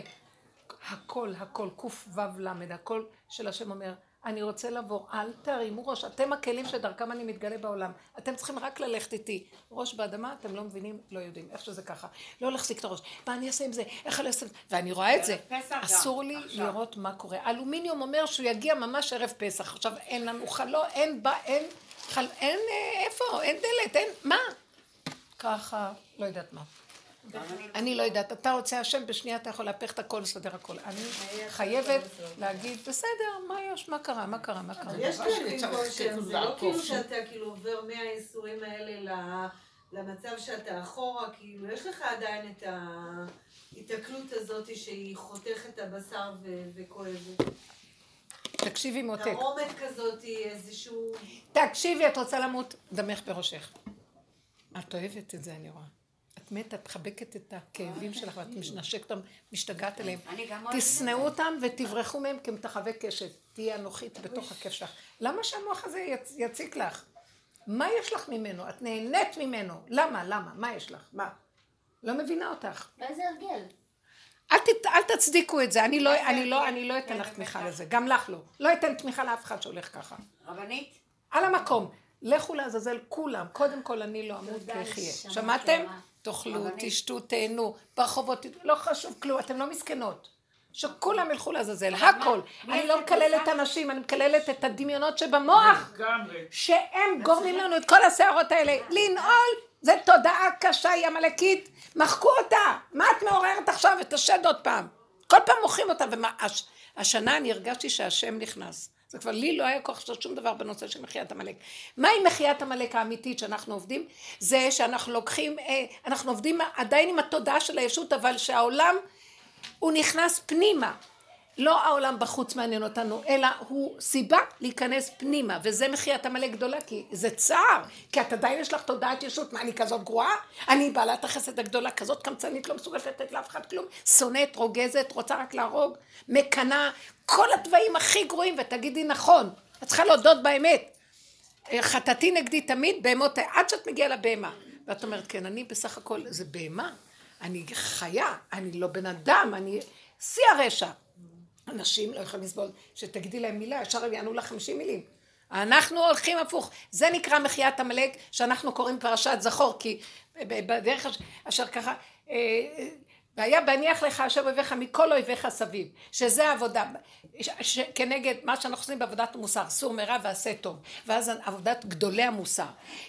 הכל, הכל, קו"ו למד, הכל של השם אומר, אני רוצה לבוא, אל תרימו ראש, אתם הכלים שדרכם אני מתגלה בעולם, אתם צריכים רק ללכת איתי. ראש באדמה, אתם לא מבינים, לא יודעים, איך שזה ככה. לא להחזיק את הראש, מה אני אעשה עם זה, איך אני אעשה עם זה, ואני רואה את זה. אסור לי לראות מה קורה. אלומיניום אומר שהוא יגיע ממש ערב פסח, עכשיו אין לנו חלום, אין, בא, אין, חל, אין, אה, איפה, אין דלת, אין, מה? ככה, לא יודעת מה. אני לא יודעת, אתה רוצה השם, בשנייה אתה יכול להפך את הכל, לסדר הכל. אני חייבת להגיד, בסדר, מה יש, מה קרה, מה קרה, מה קרה. יש כאלה לא כאילו שאתה כאילו עובר מהייסורים האלה למצב שאתה אחורה, כאילו, יש לך עדיין את ההיתקלות הזאת שהיא חותכת את הבשר וכואבת. תקשיבי מותק. תרעומת כזאת, איזשהו... תקשיבי, את רוצה למות, דמך בראשך. את אוהבת את זה, אני רואה. את מתה, את מחבקת את הכאבים שלך ואת משנשקת אותם, משתגעת עליהם. תשנאו אותם ותברחו מהם כמתחווה קשת. תהיי אנוכית בתוך הכיף שלך. למה שהמוח הזה יציק לך? מה יש לך ממנו? את נהנית ממנו. למה? למה? מה יש לך? מה? לא מבינה אותך. איזה הרגל? אל, ת, אל תצדיקו את זה, אני לא, אני לא, אני לא אתן לך תמיכה לזה, גם לך לא. לא אתן תמיכה לאף אחד שהולך ככה. רבנית? על המקום. לכו לעזאזל כולם, קודם כל אני לא אמות ואחיה. שמעתם? תאכלו, תשתו, תהנו, ברחובות, לא חשוב כלום, אתן לא מסכנות. שכולם ילכו לעזאזל, הכל. אני לא מקללת אנשים, אני מקללת את הדמיונות שבמוח, שהם גורמים לנו את כל הסערות האלה. לנעול, זה תודעה קשה, היא עמלקית, מחקו אותה. מה את מעוררת עכשיו את השד עוד פעם? כל פעם מוחים אותה, והשנה אני הרגשתי שהשם נכנס. זה כבר לי לא היה כוח לעשות שום דבר בנושא של מחיית עמלק. מהי מחיית עמלק האמיתית שאנחנו עובדים? זה שאנחנו לוקחים, אה, אנחנו עובדים עדיין עם התודעה של הישות, אבל שהעולם הוא נכנס פנימה. לא העולם בחוץ מעניין אותנו, אלא הוא סיבה להיכנס פנימה, וזה מחיית עמלק גדולה, כי זה צער, כי את עדיין יש לך תודעת ישות, מה אני כזאת גרועה? אני בעלת החסד הגדולה, כזאת קמצנית, לא מסוגלת לתת לאף אחד כלום, שונאת, רוגזת, רוצה רק להרוג, מקנאה, כל הדברים הכי גרועים, ותגידי נכון, את צריכה להודות באמת. חטאתי נגדי תמיד, בהמות, עד שאת מגיעה לבהמה. ואת אומרת, כן, אני בסך הכל, זה בהמה, אני חיה, אני לא בן אדם, אני שיא הרשע. אנשים לא יכולים לסבול שתגידי להם מילה, ישר הם יענו לך חמישים מילים. אנחנו הולכים הפוך. זה נקרא מחיית עמלק, שאנחנו קוראים פרשת זכור, כי בדרך אשר ככה, אה, והיה בהניח לך השם אויביך מכל אויביך סביב, שזה העבודה, ש, כנגד מה שאנחנו עושים בעבודת המוסר, סור מרע ועשה טוב, ואז עבודת גדולי המוסר,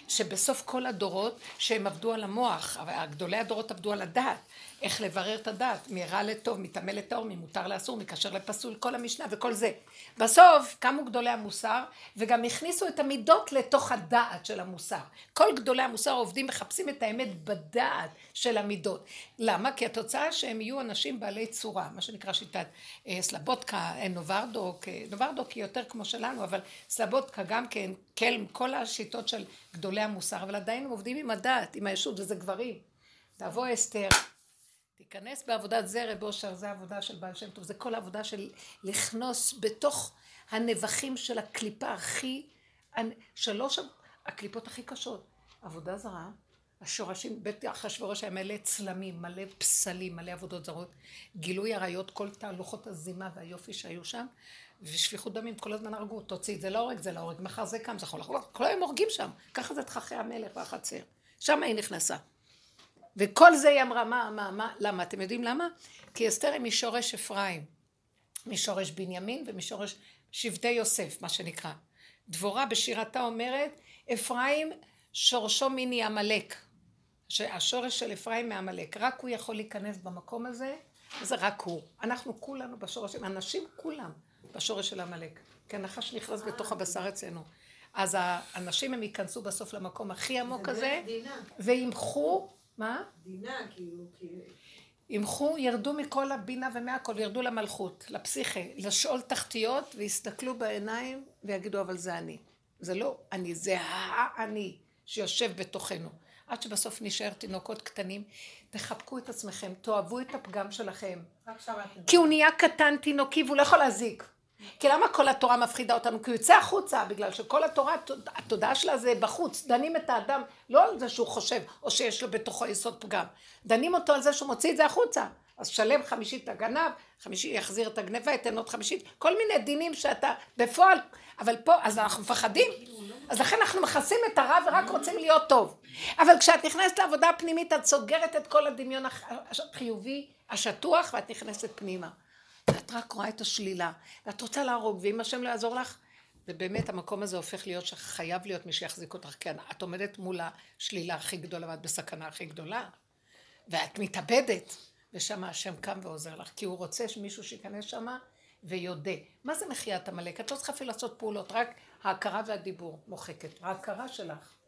שבסוף כל הדורות שהם עבדו על המוח, גדולי הדורות עבדו על הדעת, איך לברר את הדעת, מרע לטוב, מטמא לטהור, ממותר לאסור, מכשר לפסול, כל המשנה וכל זה. בסוף קמו גדולי המוסר, וגם הכניסו את המידות לתוך הדעת של המוסר. כל גדולי המוסר עובדים, מחפשים את האמת בדעת של המידות. למה? כי התוצאה שהם יהיו אנשים בעלי צורה, מה שנקרא שיטת אה, סלבודקה, אה, נוברדוק, אה, נוברדוק היא יותר כמו שלנו, אבל סלבודקה גם כן, קלם, כל השיטות של גדולי המוסר, אבל עדיין הם עובדים עם הדעת, עם הישות, וזה גברים. תבוא אסתר. תיכנס בעבודת זה רב אושר, זה עבודה של בעל שם טוב, זה כל העבודה של לכנוס בתוך הנבחים של הקליפה הכי, שלוש הקליפות הכי קשות, עבודה זרה, השורשים, בית אחשוורוש היה מלא צלמים, מלא פסלים, מלא עבודות זרות, גילוי עריות, כל תהלוכות הזימה והיופי שהיו שם, ושפיכות דמים, כל הזמן הרגו, תוציא, זה לא הורג, זה לא הורג, מחר זה קם, זה לחלוק, כל היום הורגים שם, ככה זה תככי המלך והחצר, שם היא נכנסה. וכל זה היא אמרה, מה, מה, מה, למה? אתם יודעים למה? כי אסתר היא משורש אפרים, משורש בנימין ומשורש שבטי יוסף, מה שנקרא. דבורה בשירתה אומרת, אפרים שורשו מיני עמלק. השורש של אפרים מעמלק. רק הוא יכול להיכנס במקום הזה, זה רק הוא. אנחנו כולנו בשורש, אנשים כולם בשורש של עמלק. כי הנחש נכנס בתוך הבשר אצלנו. אז האנשים הם ייכנסו בסוף למקום הכי עמוק הזה, וימחו, מה? דינה, כאילו, כאילו. ימחו, ירדו מכל הבינה ומהכל, ירדו למלכות, לפסיכה, לשאול תחתיות, ויסתכלו בעיניים ויגידו, אבל זה אני. זה לא אני, זה האני שיושב בתוכנו. עד שבסוף נשאר תינוקות קטנים, תחבקו את עצמכם, תאהבו את הפגם שלכם. כי הוא נהיה קטן תינוקי והוא לא יכול להזיק. כי למה כל התורה מפחידה אותנו? כי הוא יוצא החוצה, בגלל שכל התורה, התודעה שלה זה בחוץ. דנים את האדם לא על זה שהוא חושב, או שיש לו בתוכו יסוד פגם. דנים אותו על זה שהוא מוציא את זה החוצה. אז שלם חמישית הגנב, חמישי יחזיר את הגנבה, יתן עוד חמישית, כל מיני דינים שאתה בפועל, אבל פה, אז אנחנו מפחדים. אז לכן אנחנו מכסים את הרע ורק רוצים להיות טוב. אבל כשאת נכנסת לעבודה הפנימית, את סוגרת את כל הדמיון החיובי, השטוח, ואת נכנסת פנימה. ואת רק רואה את השלילה, ואת רוצה להרוג, ואם השם לא יעזור לך, ובאמת המקום הזה הופך להיות שחייב להיות מי שיחזיק אותך, כי את עומדת מול השלילה הכי גדולה, ואת בסכנה הכי גדולה, ואת מתאבדת, ושם השם קם ועוזר לך, כי הוא רוצה שמישהו שייכנס שם ויודה. מה זה מחיית עמלק? את לא צריכה אפילו לעשות פעולות, רק ההכרה והדיבור מוחקת. ההכרה שלך.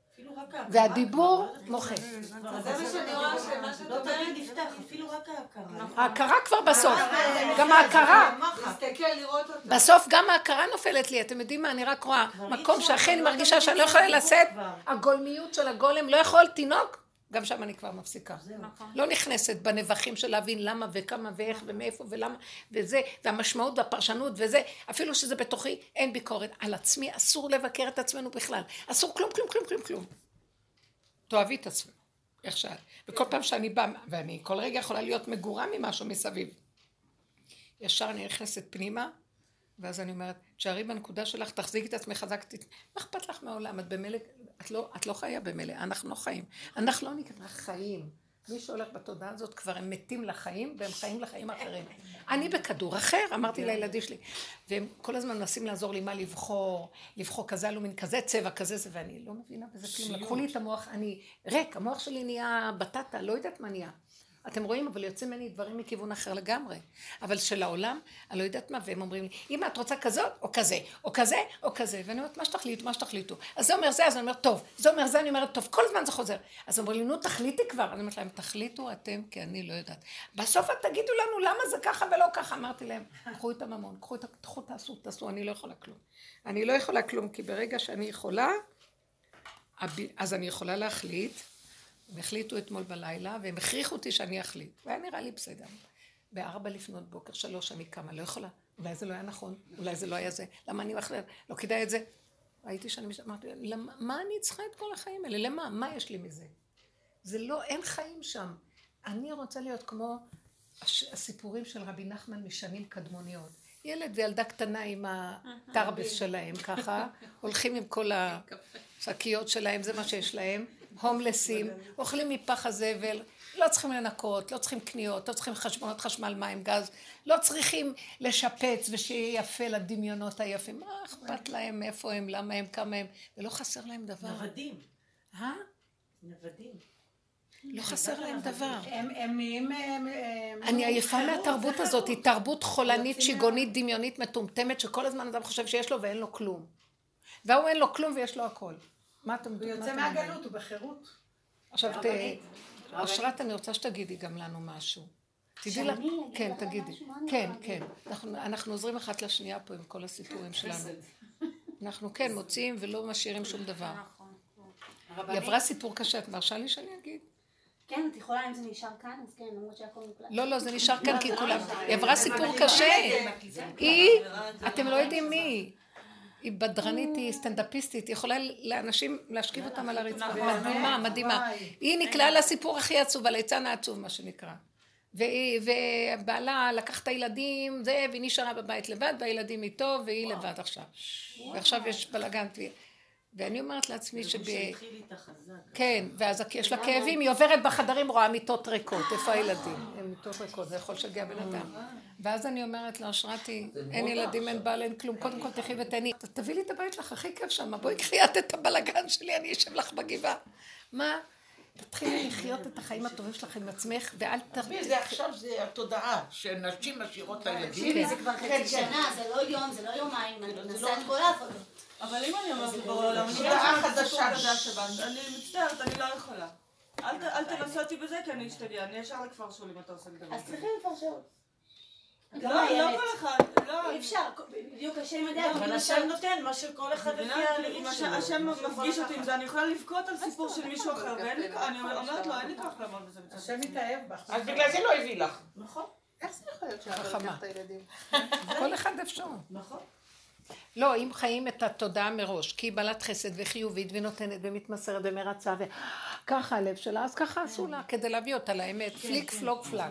והדיבור מוחק. זה מה שאני רואה שמה שאת אומרת נפתח, אפילו רק ההכרה. ההכרה כבר בסוף. גם ההכרה. בסוף גם ההכרה נופלת לי. אתם יודעים מה? אני רק רואה מקום שאכן מרגישה שאני לא יכולה לשאת. הגולמיות של הגולם לא יכול תינוק. גם שם אני כבר מפסיקה. נכון. לא נכנסת בנבחים של להבין למה וכמה ואיך ומאיפה ולמה וזה, והמשמעות והפרשנות וזה, אפילו שזה בתוכי, אין ביקורת. על עצמי אסור לבקר את עצמנו בכלל. אסור כלום, כלום, כלום, כלום, כלום. תאהבי את עצמנו, איך שאת. וכל פעם שאני באה, ואני כל רגע יכולה להיות מגורה ממשהו מסביב. ישר אני נכנסת פנימה, ואז אני אומרת, תשארי בנקודה שלך, תחזיקי את עצמך חזק, מה אכפת לך מהעולם? את במילא, את לא, את לא חיה במילא, אנחנו לא חיים. אנחנו לא נקרא חיים. מי שהולך בתודעה הזאת כבר הם מתים לחיים והם חיים לחיים אחרים. אני בכדור אחר, אמרתי לילדים שלי, והם כל הזמן מנסים לעזור לי מה לבחור, לבחור כזה אלומין, כזה צבע, כזה זה, ואני לא מבינה בזה כלום. לקחו לי את המוח, אני ריק, המוח שלי נהיה בטטה, לא יודעת מה נהיה. אתם רואים, אבל יוצאים ממני דברים מכיוון אחר לגמרי. אבל של העולם, אני לא יודעת מה, והם אומרים לי, אמא, את רוצה כזאת, או כזה, או כזה, או כזה, ואני אומרת, מה שתחליטו, מה שתחליטו. אז זה אומר זה, אז אני אומרת, טוב, זה אומר זה, אני אומרת, טוב, כל הזמן זה חוזר. אז אומרים לי, נו, תחליטי כבר. אני אומרת להם, תחליטו אתם, כי אני לא יודעת. בסוף את תגידו לנו למה זה ככה ולא ככה. אמרתי להם, קחו את הממון, קחו את, קחו, תעשו, תעשו, אני לא יכולה כלום. אני לא יכולה כלום, כי ברגע שאני יכולה, אז אני יכולה להחליט. הם החליטו אתמול בלילה, והם הכריחו אותי שאני אחליט. והיה נראה לי בסדר. בארבע לפנות בוקר, שלוש, אני קמה, לא יכולה. אולי זה לא היה נכון, אולי זה לא היה זה. למה אני מחליט? לא כדאי את זה. ראיתי שאני אמרתי, למה, מה אני צריכה את כל החיים האלה? למה? מה יש לי מזה? זה לא, אין חיים שם. אני רוצה להיות כמו הסיפורים של רבי נחמן משנים קדמוניות. ילד וילדה קטנה עם התרבס שלהם, ככה, הולכים עם כל השקיות שלהם, זה מה שיש להם. הומלסים, אוכלים מפח הזבל, לא צריכים לנקות, לא צריכים קניות, לא צריכים חשבונות חשמל, מים, גז, לא צריכים לשפץ ושיהיה יפה לדמיונות היפים. מה אכפת להם, מאיפה הם, למה הם, כמה הם, ולא חסר להם דבר. נוודים. אה? נוודים. לא חסר להם דבר. הם נהיים... אני עייפה מהתרבות הזאת, היא תרבות חולנית, שיגונית, דמיונית, מטומטמת, שכל הזמן אדם חושב שיש לו ואין לו כלום. והוא אין לו כלום ויש לו הכל. מה אתם... הוא יוצא מהגלות, הוא בחירות. עכשיו, אושרת, אני רוצה שתגידי גם לנו משהו. תדעי לך, כן, תגידי. כן, כן. אנחנו עוזרים אחת לשנייה פה עם כל הסיפורים שלנו. אנחנו כן מוציאים ולא משאירים שום דבר. נכון, נכון. היא עברה סיפור קשה, את מרשה לי שאני אגיד? כן, את יכולה, אם זה נשאר כאן, אז כן, למרות שהכל מוקלט. לא, לא, זה נשאר כאן כי כולם... היא עברה סיפור קשה. היא, אתם לא יודעים מי. היא בדרנית, היא סטנדאפיסטית, היא יכולה לאנשים להשכיב אותם על הרצפה, מדהימה, מדהימה. היא נקלעה לסיפור הכי עצוב, הליצן העצוב, מה שנקרא. ובעלה לקח את הילדים, זה, והיא נשארה בבית לבד, והילדים איתו, והיא לבד עכשיו. ועכשיו יש בלאגן. ואני אומרת לעצמי שב... שהתחיל איתה חזק. כן, ואז יש לה כאבים, היא עוברת בחדרים, רואה מיטות ריקות, איפה הילדים? הן מיטות ריקות, זה יכול לשגע בן אדם. ואז אני אומרת לה, אשרתי, אין ילדים, אין בעל, אין כלום, קודם כל תחי ותהני. תביא לי את הבית לך, הכי כיף שם, בואי קחי את את הבלגן שלי, אני אשב לך בגבעה. מה? תתחילי לחיות את החיים הטובים שלך עם עצמך, ואל ת... זה עכשיו זה התודעה, שנשים משאירות את הילדים. תקשיבי, זה כבר חצי שנה, זה לא יום, זה לא יומיים, אני מנסה את כל העבודות. אבל אם אני אומרת בעולם, אני תודעה לא חדשה. חדש הבנת, אני מצטערת, אני לא יכולה. אל תנסה אותי בזה, כי אני אשתגע, אני ישר לכפר שול אם אתה עושה לי דבר אז. צריכים לפרשנות. לא, לא כל אחד, לא. אי אפשר, בדיוק השם יודע, אבל בדיוק השם נותן מה שכל אחד לפי הש- שלו. השם מפגיש אותי עם זה, אני יכולה לבכות על סיפור של מישהו אחר, ואין לי, אני אומרת לו, אין לי כוח לעמוד בזה השם. מתאהב בך. אז בגלל זה לא הביא לך. נכון, איך זה יכול להיות חכמה. לקח את הילדים? כל אחד אפשר. נכון. לא, אם חיים את התודעה מראש, כי היא בעלת חסד וחיובית ונותנת ומתמסרת ומרצה וככה הלב שלה, אז ככה עשו לה, כדי להביא אותה לאמת, פליק פלוק פלק.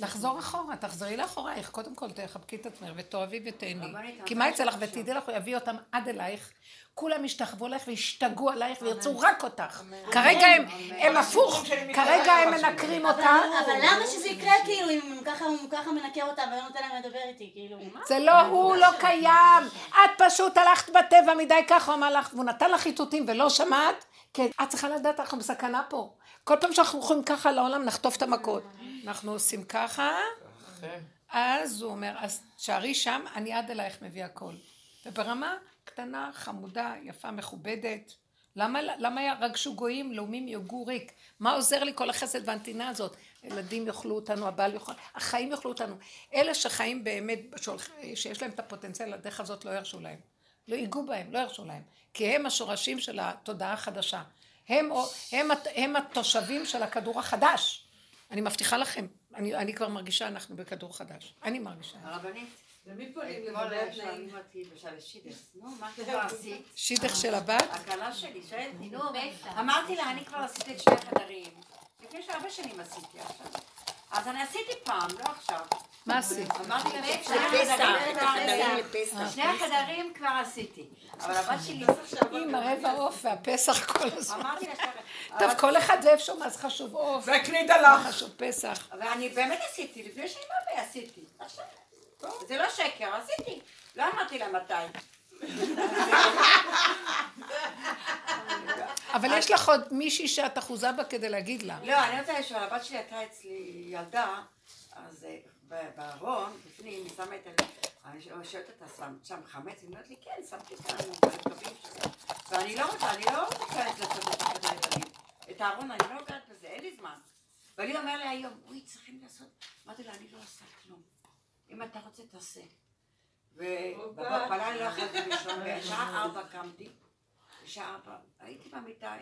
לחזור אחורה, תחזרי לאחורייך, קודם כל תחבקי את עצמך ותאהבי ותהני. כי מה יצא לך? ותדעי לך, הוא יביא אותם עד אלייך, כולם ישתחוו עליך וישתגעו עלייך וירצו רק אותך. כרגע הם, הם הפוך, כרגע הם מנקרים אותה. אבל למה שזה יקרה כאילו אם ככה הוא ככה מנקר אותה ולא נותן להם לדבר איתי כאילו זה לא, הוא לא קיים. את פשוט הלכת בטבע מדי ככה, הוא אמר לך, והוא נתן לך איתותים ולא שמעת, כן, את צריכה לדעת, אנחנו בסכנה פה. כל פעם שאנחנו הולכים ככה לעולם, נחטוף את המכות. אנחנו עושים ככה, אז הוא אומר, אז תשארי שם, אני עד אלייך מביא הכל. וברמה קטנה, חמודה, יפה, מכובדת. למה, למה רגשו גויים, לאומים יוגו ריק? מה עוזר לי כל החסד והנתינה הזאת? הילדים יאכלו אותנו, הבעל יאכל, החיים יאכלו אותנו. אלה שחיים באמת, שיש להם את הפוטנציאל, הדרך הזאת לא ירשו להם. לא ייגעו בהם, לא ירשו להם. כי הם השורשים של התודעה החדשה. הם, הם, הם התושבים של הכדור החדש. אני מבטיחה לכם, אני, אני כבר מרגישה, אנחנו בכדור חדש. אני מרגישה. הרבנית, למי פונים לגבי התנאים? שואלים אותי בשל שידס, נו, מה כבר עשית? שידך של הבת? הכלה שלי שואלת אותי, נו, אמרתי לה, אני כבר עשיתי את שני החדרים. לפני שהרבה שנים עשיתי עכשיו. אז אני עשיתי פעם, לא עכשיו. מה עשית? אמרתי לה, שני החדרים כבר עשיתי. לפסח. שני החדרים כבר עשיתי. אבל הבת שלי, עם הרבע עוף והפסח כל הזמן. אמרתי לה, טוב, כל אחד ואיפה שהוא, מה זה חשוב עוף? והקנידה מה לך. חשוב פסח? ואני באמת עשיתי, לפני שאני באה עשיתי. עכשיו, זה לא שקר, עשיתי. לא אמרתי לה מתי. אבל יש לך עוד מישהי שאת אחוזה בה כדי להגיד לה. לא, אני רוצה לשאול, הבת שלי הייתה אצלי ילדה, אז אה, בארון, בפנים, היא שמה את ה... אני שואלת אותה, שמת שם חמץ? היא אומרת לי, כן, שמתי בקבים שלה. ואני לא רוצה, אני לא מתכוונת לעשות את החדר ילדים. את הארון, אני לא נוגעת בזה, אין לי זמן. ואני אומר לה היום, אוי, צריכים לעשות... אמרתי לה, אני לא עושה כלום. אם אתה רוצה, תעשה. ובלילה יכולתי לישון, בשעה ארבע קמתי, בשעה ארבע, הייתי במיטה,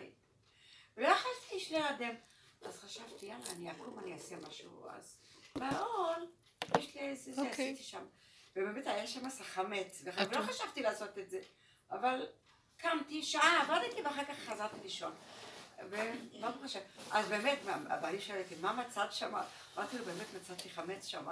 ולא יכולתי להירדם. אז חשבתי, יאללה, אני אקום, אני אעשה משהו. אז בארון, יש לי איזה זה, אוקיי. עשיתי שם. ובאמת היה שם איזה חמץ, ולא חשבתי לעשות את זה. אבל קמתי, שעה עבדתי ואחר כך חזרתי לישון. אז באמת, הבעלי שואל אותי, מה מצאת שם? אמרתי לו, באמת מצאתי חמץ שם.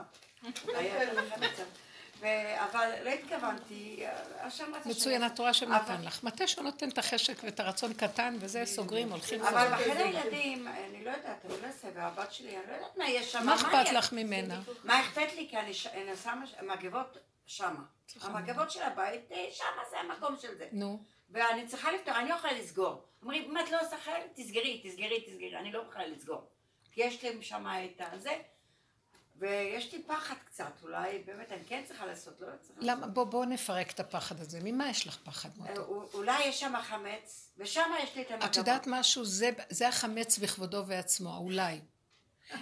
אבל לא התכוונתי, השם רצה מצוין, התורה שם אבל- נתן לך. מתי שהוא נותן את החשק ואת הרצון קטן, וזה סוגרים, הולכים אבל. בחדר ילדים, אני לא יודעת, אני לא אעשה, והבת שלי, אני לא יודעת מה יש שם. מה אכפת? לך ממנה? מה אכפת לי? כי אני שמה מגבות שמה. המגבות של הבית, אה, שמה זה המקום של זה. נו. ואני צריכה לפתור, אני לא יכולה לסגור. אומרים, אם את לא עושה חלק, תסגרי, תסגרי, תסגרי. אני לא יכולה לסגור. כי יש להם שם את הזה, ויש לי פחד קצת, אולי באמת אני כן צריכה לעשות, לא צריכה לעשות. למה? בוא, בוא נפרק את הפחד הזה. ממה יש לך פחד? אה, מוטו? א- אולי יש שם חמץ, ושם יש לי את המגבות. את יודעת משהו? זה, זה החמץ בכבודו ועצמו, אולי.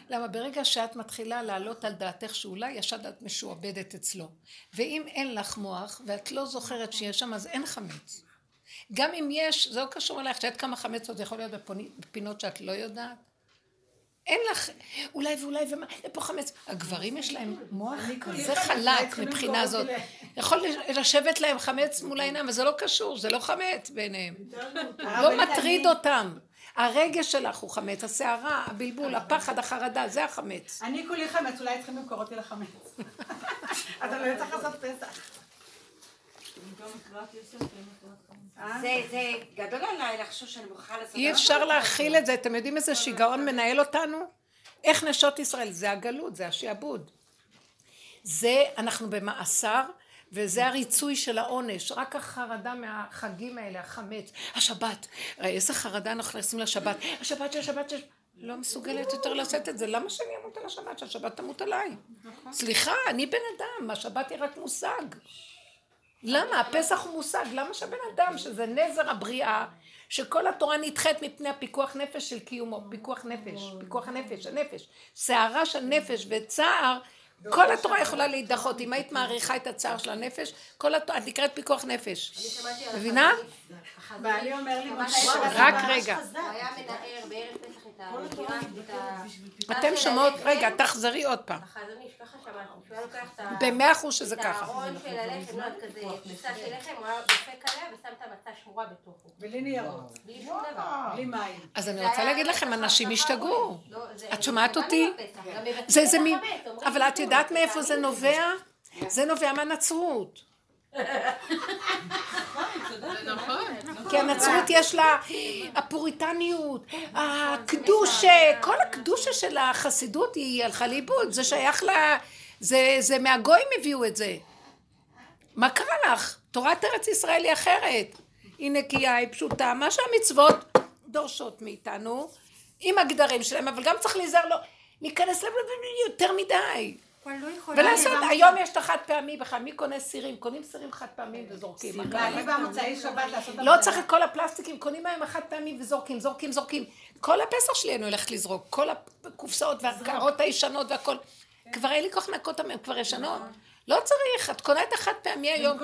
למה ברגע שאת מתחילה להעלות על דעתך שאולי ישד את משועבדת אצלו. ואם אין לך מוח ואת לא זוכרת שיש שם, אז אין חמץ. גם אם יש, זה לא קשור אלייך, את יודעת כמה חמץ עוד יכול להיות בפינות שאת לא יודעת? אין לך, אולי ואולי ומה, ופה חמץ. הגברים יש להם מוח כזה חלק מבחינה זאת. יכול לשבת להם חמץ מול העיניים, וזה לא קשור, זה לא חמץ בעיניהם. לא מטריד אותם. הרגש שלך הוא חמץ, הסערה, הבלבול, הפחד, החרדה, זה החמץ. אני כולי חמץ, אולי צריכים למכור אותי לחמץ. אני לא צריך לעשות פסח. זה גדול עליי לחשוב שאני מוכרחה לעשות... אי אפשר להכיל את זה, אתם יודעים איזה שיגעון מנהל אותנו? איך נשות ישראל? זה הגלות, זה השעבוד. זה, אנחנו במאסר, וזה הריצוי של העונש, רק החרדה מהחגים האלה, החמץ, השבת, איזה חרדה אנחנו נכנסים לשבת, השבת של השבת. של... לא מסוגלת יותר לשאת את זה, למה שאני אמות על השבת, שהשבת תמות עליי? סליחה, אני בן אדם, השבת היא רק מושג. למה? הפסח הוא מושג, למה שבן אדם, שזה נזר הבריאה, שכל התורה נדחית מפני הפיקוח נפש של קיומו, פיקוח נפש, פיקוח הנפש, הנפש, סערה של נפש וצער כל התורה יכולה להידחות, אם היית מעריכה את הצער של הנפש, כל התורה, את נקראת פיקוח נפש. מבינה? בעלי אומר לי, רק רגע. אתם שומעות, רגע, תחזרי עוד פעם. במאה אחוז שזה ככה. הארון של הלחם, לא כזה, קופסה של לחם, הוא היה דופק עליה ושם את המצה שמורה בתוכו. בלי ניירות. בלי שום דבר. בלי מים. אז אני רוצה להגיד לכם, אנשים השתגעו. את שומעת אותי? זה זה מין... אבל את יודעת מאיפה זה נובע? זה נובע מהנצרות. כי הנצרות יש לה הפוריטניות, הקדושה, כל הקדושה של החסידות היא הלכה לאיבוד, זה שייך ל... זה, זה מהגויים הביאו את זה. מה קרה לך? תורת ארץ ישראל היא אחרת. היא נקייה, היא פשוטה, מה שהמצוות דורשות מאיתנו, עם הגדרים שלהם, אבל גם צריך להיזהר לא, להיכנס לב יותר מדי. לא ולעשות, היום יש את החד פעמי בכלל, מי קונה סירים? קונים סירים חד פעמים וזורקים. בעלי במוצאי שבת לעשות... לא צריך את כל הפלסטיקים, קונים היום החד פעמי וזורקים, זורקים, זורקים. כל הפסח שלי אני הולכת לזרוק, כל הקופסאות והקערות הישנות והכל. כבר אין לי כוח לנקות אותן, הן כבר ישנות. לא צריך, את קונה את החד פעמי היום,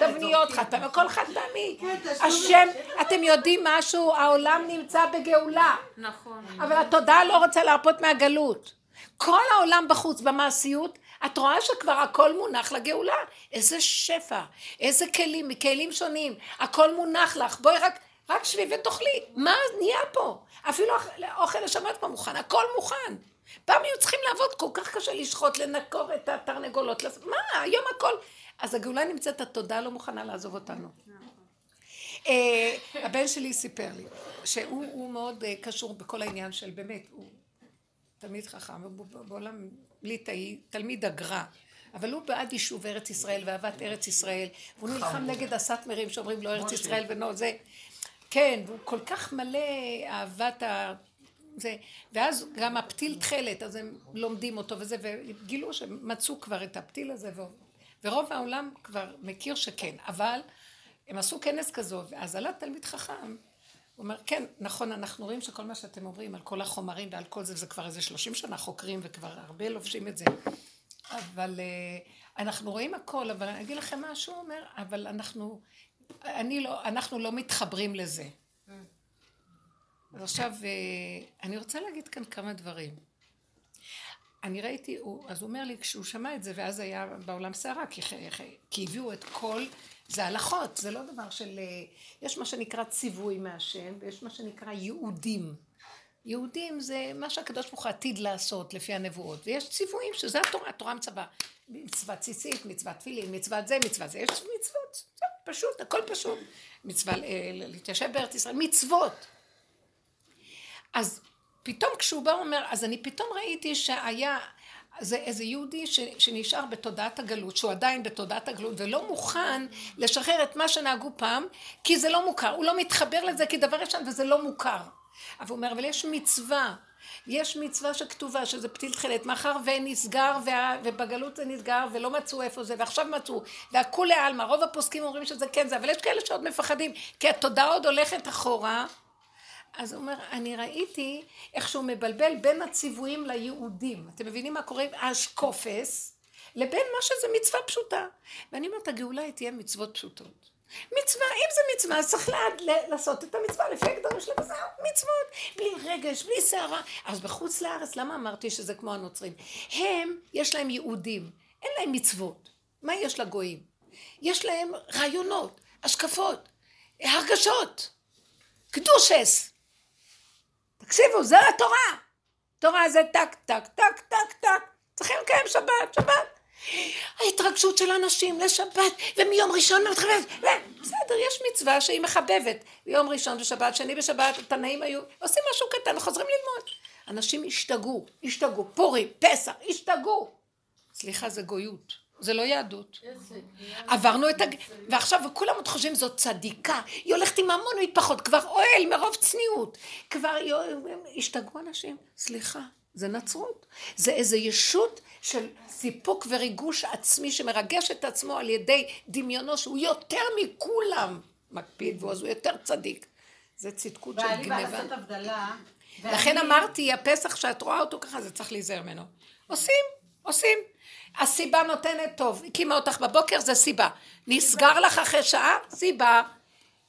תבניות חד פעמי, הכל חד פעמי. השם, אתם יודעים משהו, העולם נמצא בגאולה. נכון. אבל התודעה לא רוצה להרפות מהגלות. כל העולם בחוץ, במעשיות, את רואה שכבר הכל מונח לגאולה. איזה שפע, איזה כלים, מכלים שונים, הכל מונח לך. בואי רק, רק שבי ותאכלי. מה נהיה פה? אפילו אוכל לשבת כבר מוכן, הכל מוכן. פעם היו צריכים לעבוד כל כך קשה לשחוט, לנקור את התרנגולות. מה, היום הכל... אז הגאולה נמצאת, התודעה לא מוכנה לעזוב אותנו. אה, הבן שלי סיפר לי שהוא מאוד אה, קשור בכל העניין של באמת, הוא תלמיד חכם, בעולם ליטאי, תלמיד הגר"א, אבל הוא בעד יישוב ארץ ישראל ואהבת ארץ ישראל, והוא נלחם נגד הסאטמרים שאומרים לו ארץ ישראל ונו זה, כן, והוא כל כך מלא אהבת ה... זה, ואז גם הפתיל תכלת, אז הם לומדים אותו וזה, וגילו שמצאו כבר את הפתיל הזה, ורוב העולם כבר מכיר שכן, אבל הם עשו כנס כזו, ואז עלה תלמיד חכם, הוא אומר, כן, נכון, אנחנו רואים שכל מה שאתם אומרים על כל החומרים ועל כל זה, זה כבר איזה שלושים שנה חוקרים וכבר הרבה לובשים את זה. אבל uh, אנחנו רואים הכל, אבל אני אגיד לכם משהו, הוא אומר, אבל אנחנו, אני לא, אנחנו לא מתחברים לזה. אז עכשיו, uh, אני רוצה להגיד כאן כמה דברים. אני ראיתי, הוא, אז הוא אומר לי, כשהוא שמע את זה, ואז היה בעולם סערה, כי, כי הביאו את כל זה הלכות, זה לא דבר של... אה, יש מה שנקרא ציווי מהשם, ויש מה שנקרא יהודים. יהודים זה מה שהקדוש ברוך הוא עתיד לעשות לפי הנבואות, ויש ציוויים שזה התורה, התורה מצווה. מצוות ציצית, מצוות תפילין, מצוות זה, מצוות זה, יש מצוות, פשוט, הכל פשוט. מצווה אה, להתיישב בארץ ישראל, מצוות. אז פתאום כשהוא בא ואומר, אז אני פתאום ראיתי שהיה זה איזה יהודי ש, שנשאר בתודעת הגלות, שהוא עדיין בתודעת הגלות ולא מוכן לשחרר את מה שנהגו פעם, כי זה לא מוכר, הוא לא מתחבר לזה כדבר ישן וזה לא מוכר. אבל הוא אומר, אבל יש מצווה, יש מצווה שכתובה שזה פתיל תכלת, מאחר ונסגר וה, ובגלות זה נסגר ולא מצאו איפה זה ועכשיו מצאו והכולי עלמא, רוב הפוסקים אומרים שזה כן זה, אבל יש כאלה שעוד מפחדים כי התודעה עוד הולכת אחורה אז הוא אומר, אני ראיתי איך שהוא מבלבל בין הציוויים ליהודים. אתם מבינים מה קורה? האשקופס, לבין מה שזה מצווה פשוטה. ואני אומרת, הגאולה היא תהיה מצוות פשוטות. מצווה, אם זה מצווה, אז צריך לעד, לעשות את המצווה לפי הגדרים של הבשר, מצוות, בלי רגש, בלי סערה. אז בחוץ לארץ, למה אמרתי שזה כמו הנוצרים? הם, יש להם יהודים, אין להם מצוות. מה יש לגויים? יש להם רעיונות, השקפות, הרגשות, קדושס. תקשיבו, זה התורה. תורה זה טק, טק, טק, טק, טק. צריכים לקיים שבת, שבת. ההתרגשות של אנשים לשבת, ומיום ראשון מתחבבת, בסדר, יש מצווה שהיא מחבבת. יום ראשון ושבת, שני בשבת, התנאים היו, עושים משהו קטן, חוזרים ללמוד. אנשים השתגעו, השתגעו, פורים, פסח, השתגעו. סליחה, זה גויות. זה לא יהדות. עברנו את הג... ועכשיו כולם עוד חושבים זאת צדיקה, היא הולכת עם המון מטפחות, כבר אוהל מרוב צניעות. כבר השתגעו אנשים, סליחה, זה נצרות. זה איזה ישות של סיפוק וריגוש עצמי שמרגש את עצמו על ידי דמיונו שהוא יותר מכולם מקפיד, ואז הוא יותר צדיק. זה צדקות של גניבה. ואני באה לעשות הבדלה. לכן אמרתי, הפסח שאת רואה אותו ככה, זה צריך להיזהר ממנו. עושים, עושים. הסיבה נותנת טוב, הקימה אותך בבוקר זה סיבה, נסגר לך אחרי שעה, סיבה.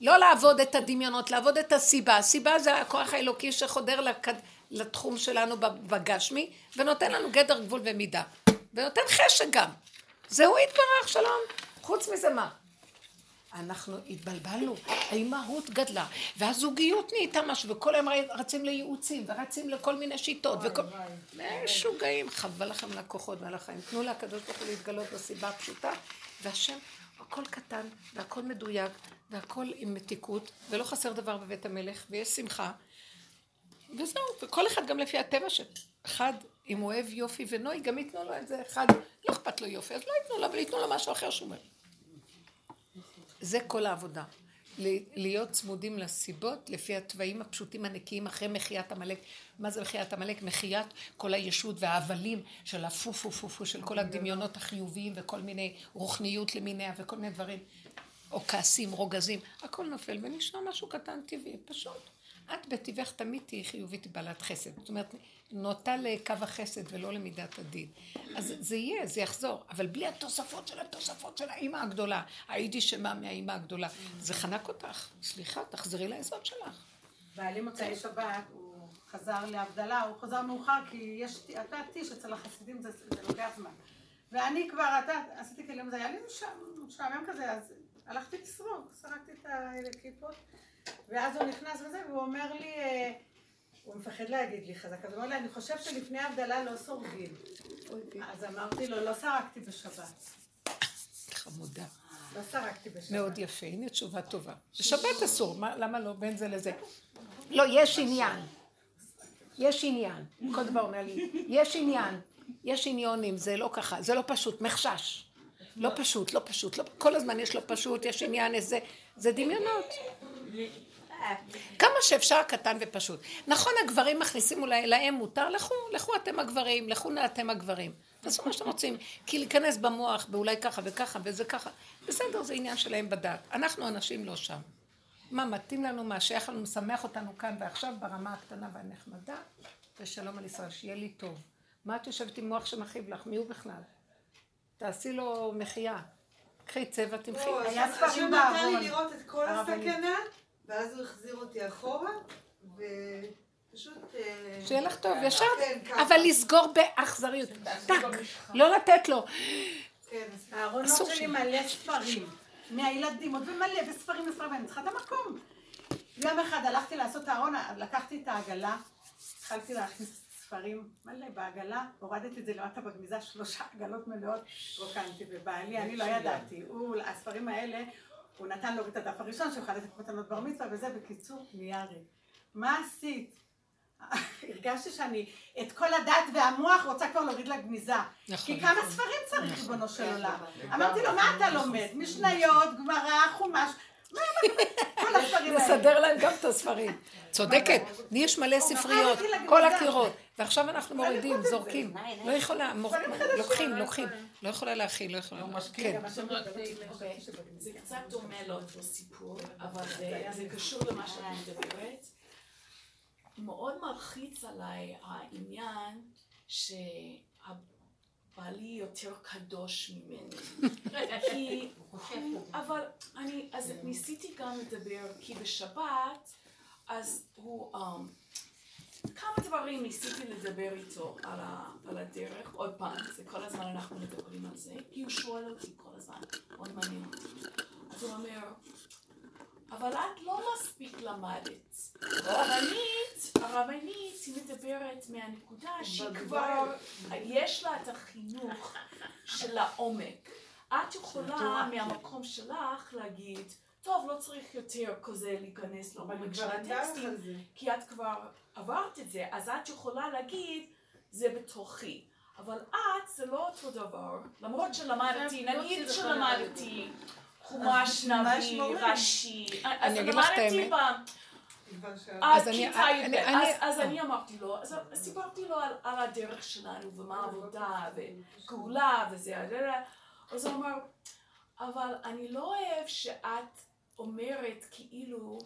לא לעבוד את הדמיונות, לעבוד את הסיבה. הסיבה זה הכוח האלוקי שחודר לכד... לתחום שלנו בגשמי, ונותן לנו גדר גבול ומידה. ונותן חשק גם. זהו יתברך, שלום. חוץ מזה מה? אנחנו התבלבלנו, האימהות גדלה, והזוגיות נהייתה משהו, וכל היום רצים לייעוצים, ורצים לכל מיני שיטות, וכל... משוגעים, חבל לכם לקוחות ועל החיים. תנו לקדוש ברוך הוא להתגלות בסיבה הפשוטה, והשם, הכל קטן, והכל מדויק, והכל עם מתיקות, ולא חסר דבר בבית המלך, ויש שמחה, וזהו, וכל אחד גם לפי הטבע של... אחד, אם הוא אוהב יופי ונוי, גם ייתנו לו את זה, אחד, לא אכפת לו יופי, אז לא ייתנו לו, אבל ייתנו לו משהו אחר שהוא אומר. זה כל העבודה. להיות צמודים לסיבות לפי התוואים הפשוטים הנקיים אחרי מחיית עמלק. מה זה מחיית עמלק? מחיית כל הישות וההבלים של הפו פו פו פו של כל הדמיונות החיוביים וכל מיני רוחניות למיניה וכל מיני דברים. או כעסים, רוגזים, הכל נופל ונשאר משהו קטן טבעי, פשוט. את בטבעך תמיד תהיי חיובית בעלת חסד. זאת אומרת, נוטה לקו החסד ולא למידת הדין. אז זה יהיה, זה יחזור, אבל בלי התוספות של התוספות של האימא הגדולה. הייתי שמה מהאימא הגדולה. זה חנק אותך. סליחה, תחזרי ליסוד שלך. בעלי מוצאי שבת, הוא חזר להבדלה, הוא חזר מאוחר כי יש, אתה טיש אצל החסידים, זה, זה לוקח זמן. ואני כבר, אתה, עשיתי כלים, זה היה לי משעמם כזה, אז הלכתי לסרוק, סרקתי את הכיפות, ואז הוא נכנס וזה, והוא אומר לי, אה, הוא מפחד להגיד לי חזק, אז הוא אומר לי, אני חושב שלפני הבדלה לא סורגים. אז אמרתי לו, לא סרקתי בשבת. חמודה. לא סרקתי בשבת. מאוד יפה, הנה תשובה טובה. בשבת אסור, למה לא? בין זה לזה. לא, יש עניין. יש עניין. כל דבר אומר לי, יש עניין. יש עניונים, זה לא ככה, זה לא פשוט, מחשש. לא פשוט, לא פשוט, לא, כל הזמן יש לו פשוט, יש עניין, איזה, זה דמיונות. כמה שאפשר קטן ופשוט. נכון, הגברים מכניסים אולי, להם מותר, לכו, לכו אתם הגברים, לכו נא אתם הגברים. תעשו מה שאתם רוצים. כי להיכנס במוח, באולי ככה וככה וזה ככה, בסדר, זה עניין שלהם בדעת. אנחנו אנשים לא שם. מה מתאים לנו, מה שייך לנו, משמח אותנו כאן ועכשיו ברמה הקטנה והנחמדה, ושלום על ישראל, שיהיה לי טוב. מה את יושבת עם מוח שמכאיב לך? מי הוא בכלל? תעשי לו מחייה. קחי צבע, תמחי. היה ספרים בארון. הוא נתן לי לראות את כל הסכנה. ואז הוא החזיר אותי אחורה, ופשוט... אה, שיהיה לך טוב, ישר, כן, אבל לסגור באכזריות, טק, לא לתת לו. כן, הארונות שלי מלא ספרים, מהילדים, עוד ומלא, וספרים וספרים, אני צריכה את המקום. יום אחד הלכתי לעשות את הארון, לקחתי את העגלה, התחלתי להכניס ספרים מלא בעגלה, הורדתי את זה למטה בגמיזה, שלושה עגלות מלאות, רוקנתי, ובעלי, אני לא ידעתי, הוא, הספרים האלה, הוא נתן לו את הדף הראשון שיוכל לתת מתנות בר מצווה וזה, בקיצור, נהיה ריק. מה עשית? הרגשתי שאני את כל הדעת והמוח רוצה כבר להוריד לגניזה. נכון. כי כמה ספרים צריך, נכון. ריבונו של עולם. אמרתי לו, מה אתה לומד? משניות, גמרא, חומש. כל הספרים האלה. נסדר להם גם את הספרים. צודקת, לי יש מלא ספריות, כל הקירות. ועכשיו אנחנו מורידים, זורקים. לא יכולה, לוקחים, לוקחים. לא יכולה להכיל, לא יכולה. כן. זה קצת דומה לאותו סיפור, אבל זה קשור למה שאת מדברת. מאוד מלחיץ עליי העניין שבעלי יותר קדוש ממני. כי... אבל אני, אז ניסיתי גם לדבר, כי בשבת, אז הוא... כמה דברים ניסיתי לדבר איתו על, ה, על הדרך, עוד פעם, זה כל הזמן אנחנו מדברים על זה, כי הוא שואל אותי כל הזמן, מאוד מעניין אותי. אז הוא אומר, אבל את לא מספיק למדת. הרבנית, הרבנית היא מדברת מהנקודה שהיא כבר, יש לה את החינוך של של העומק. את יכולה מהמקום שלך להגיד, טוב, לא צריך יותר כזה להיכנס לעומק של הטקסטים, כי את כבר עברת את זה, אז את יכולה להגיד, זה בתוכי. אבל את זה לא אותו דבר, למרות שלמדתי, נגיד שלמדתי חומש נביא, רש"י, אז למדתי י"ב, אז אני אמרתי לו, אז סיפרתי לו על הדרך שלנו ומה העבודה וגאולה וזה, אז הוא אמר, אבל אני לא אוהב שאת אומרת כאילו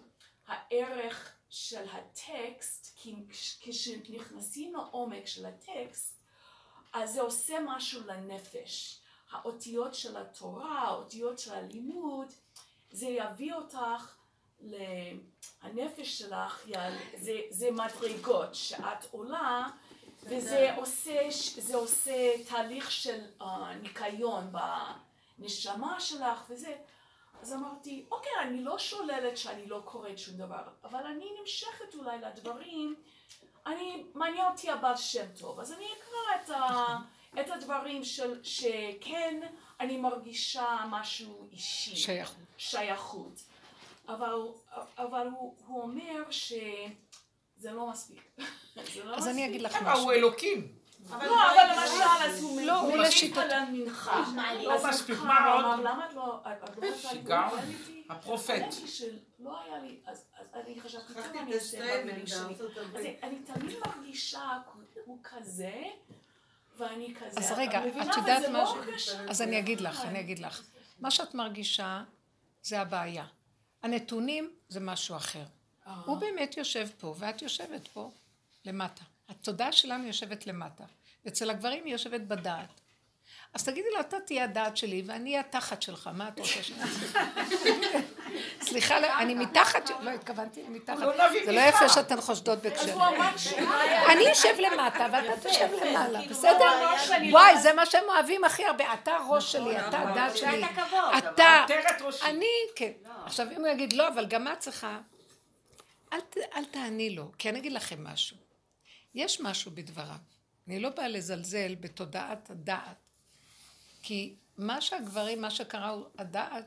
הערך של הטקסט, כי כשנכנסים לעומק של הטקסט, אז זה עושה משהו לנפש. האותיות של התורה, האותיות של הלימוד, זה יביא אותך הנפש שלך, זה, זה מדרגות שאת עולה וזה עושה, זה עושה תהליך של uh, ניקיון בנשמה שלך וזה. אז אמרתי, אוקיי, אני לא שוללת שאני לא קוראת שום דבר, אבל אני נמשכת אולי לדברים, אני, מעניין אותי הבעל שם טוב, אז אני אקרא את, ה, את הדברים של, שכן אני מרגישה משהו אישי. שייכות. שייכות. אבל, אבל הוא, הוא אומר שזה לא מספיק. זה לא אז מספיק. אני אגיד לך אבל משהו. הוא אלוקים. אבל לא, אבל למשל, אז הוא לא, הוא מביא לשיטת- על המנחה. לא מספיק, מה עוד? למה את לא... לא איתי? הפרופט. שלא היה לי, אז אני חשבתי, את אני אעשה במילים שלי. אני תמיד מרגישה, הוא כזה, ואני כזה. אז רגע? את יודעת מה... לא הרגשה. אז אני אגיד לך, אני אגיד לך. מה שאת מרגישה זה הבעיה. הנתונים זה משהו אחר. אה. הוא באמת יושב פה, ואת יושבת פה למטה. התודעה שלנו יושבת למטה. אצל הגברים היא יושבת בדעת. אז תגידי לו, אתה תהיה הדעת שלי ואני אהיה התחת שלך, מה את רוצה שאני? סליחה, לא, אני מתחת, לא התכוונתי, אני מתחת. לא זה לא. יפה שאתן חושדות היה... אני אשב למטה ואתה תשב למעלה, כאילו, בסדר? לא- וואי, זה מה שהם אוהבים הכי הרבה. אתה הראש שלי, אתה הדעת שלי. אתה. אני, כן. עכשיו, אם הוא יגיד לא, אבל גם את צריכה, אל תעני לו, כי אני אגיד לכם משהו. יש משהו בדבריו. אני לא באה לזלזל בתודעת הדעת. כי מה שהגברים, מה שקרה הוא הדעת,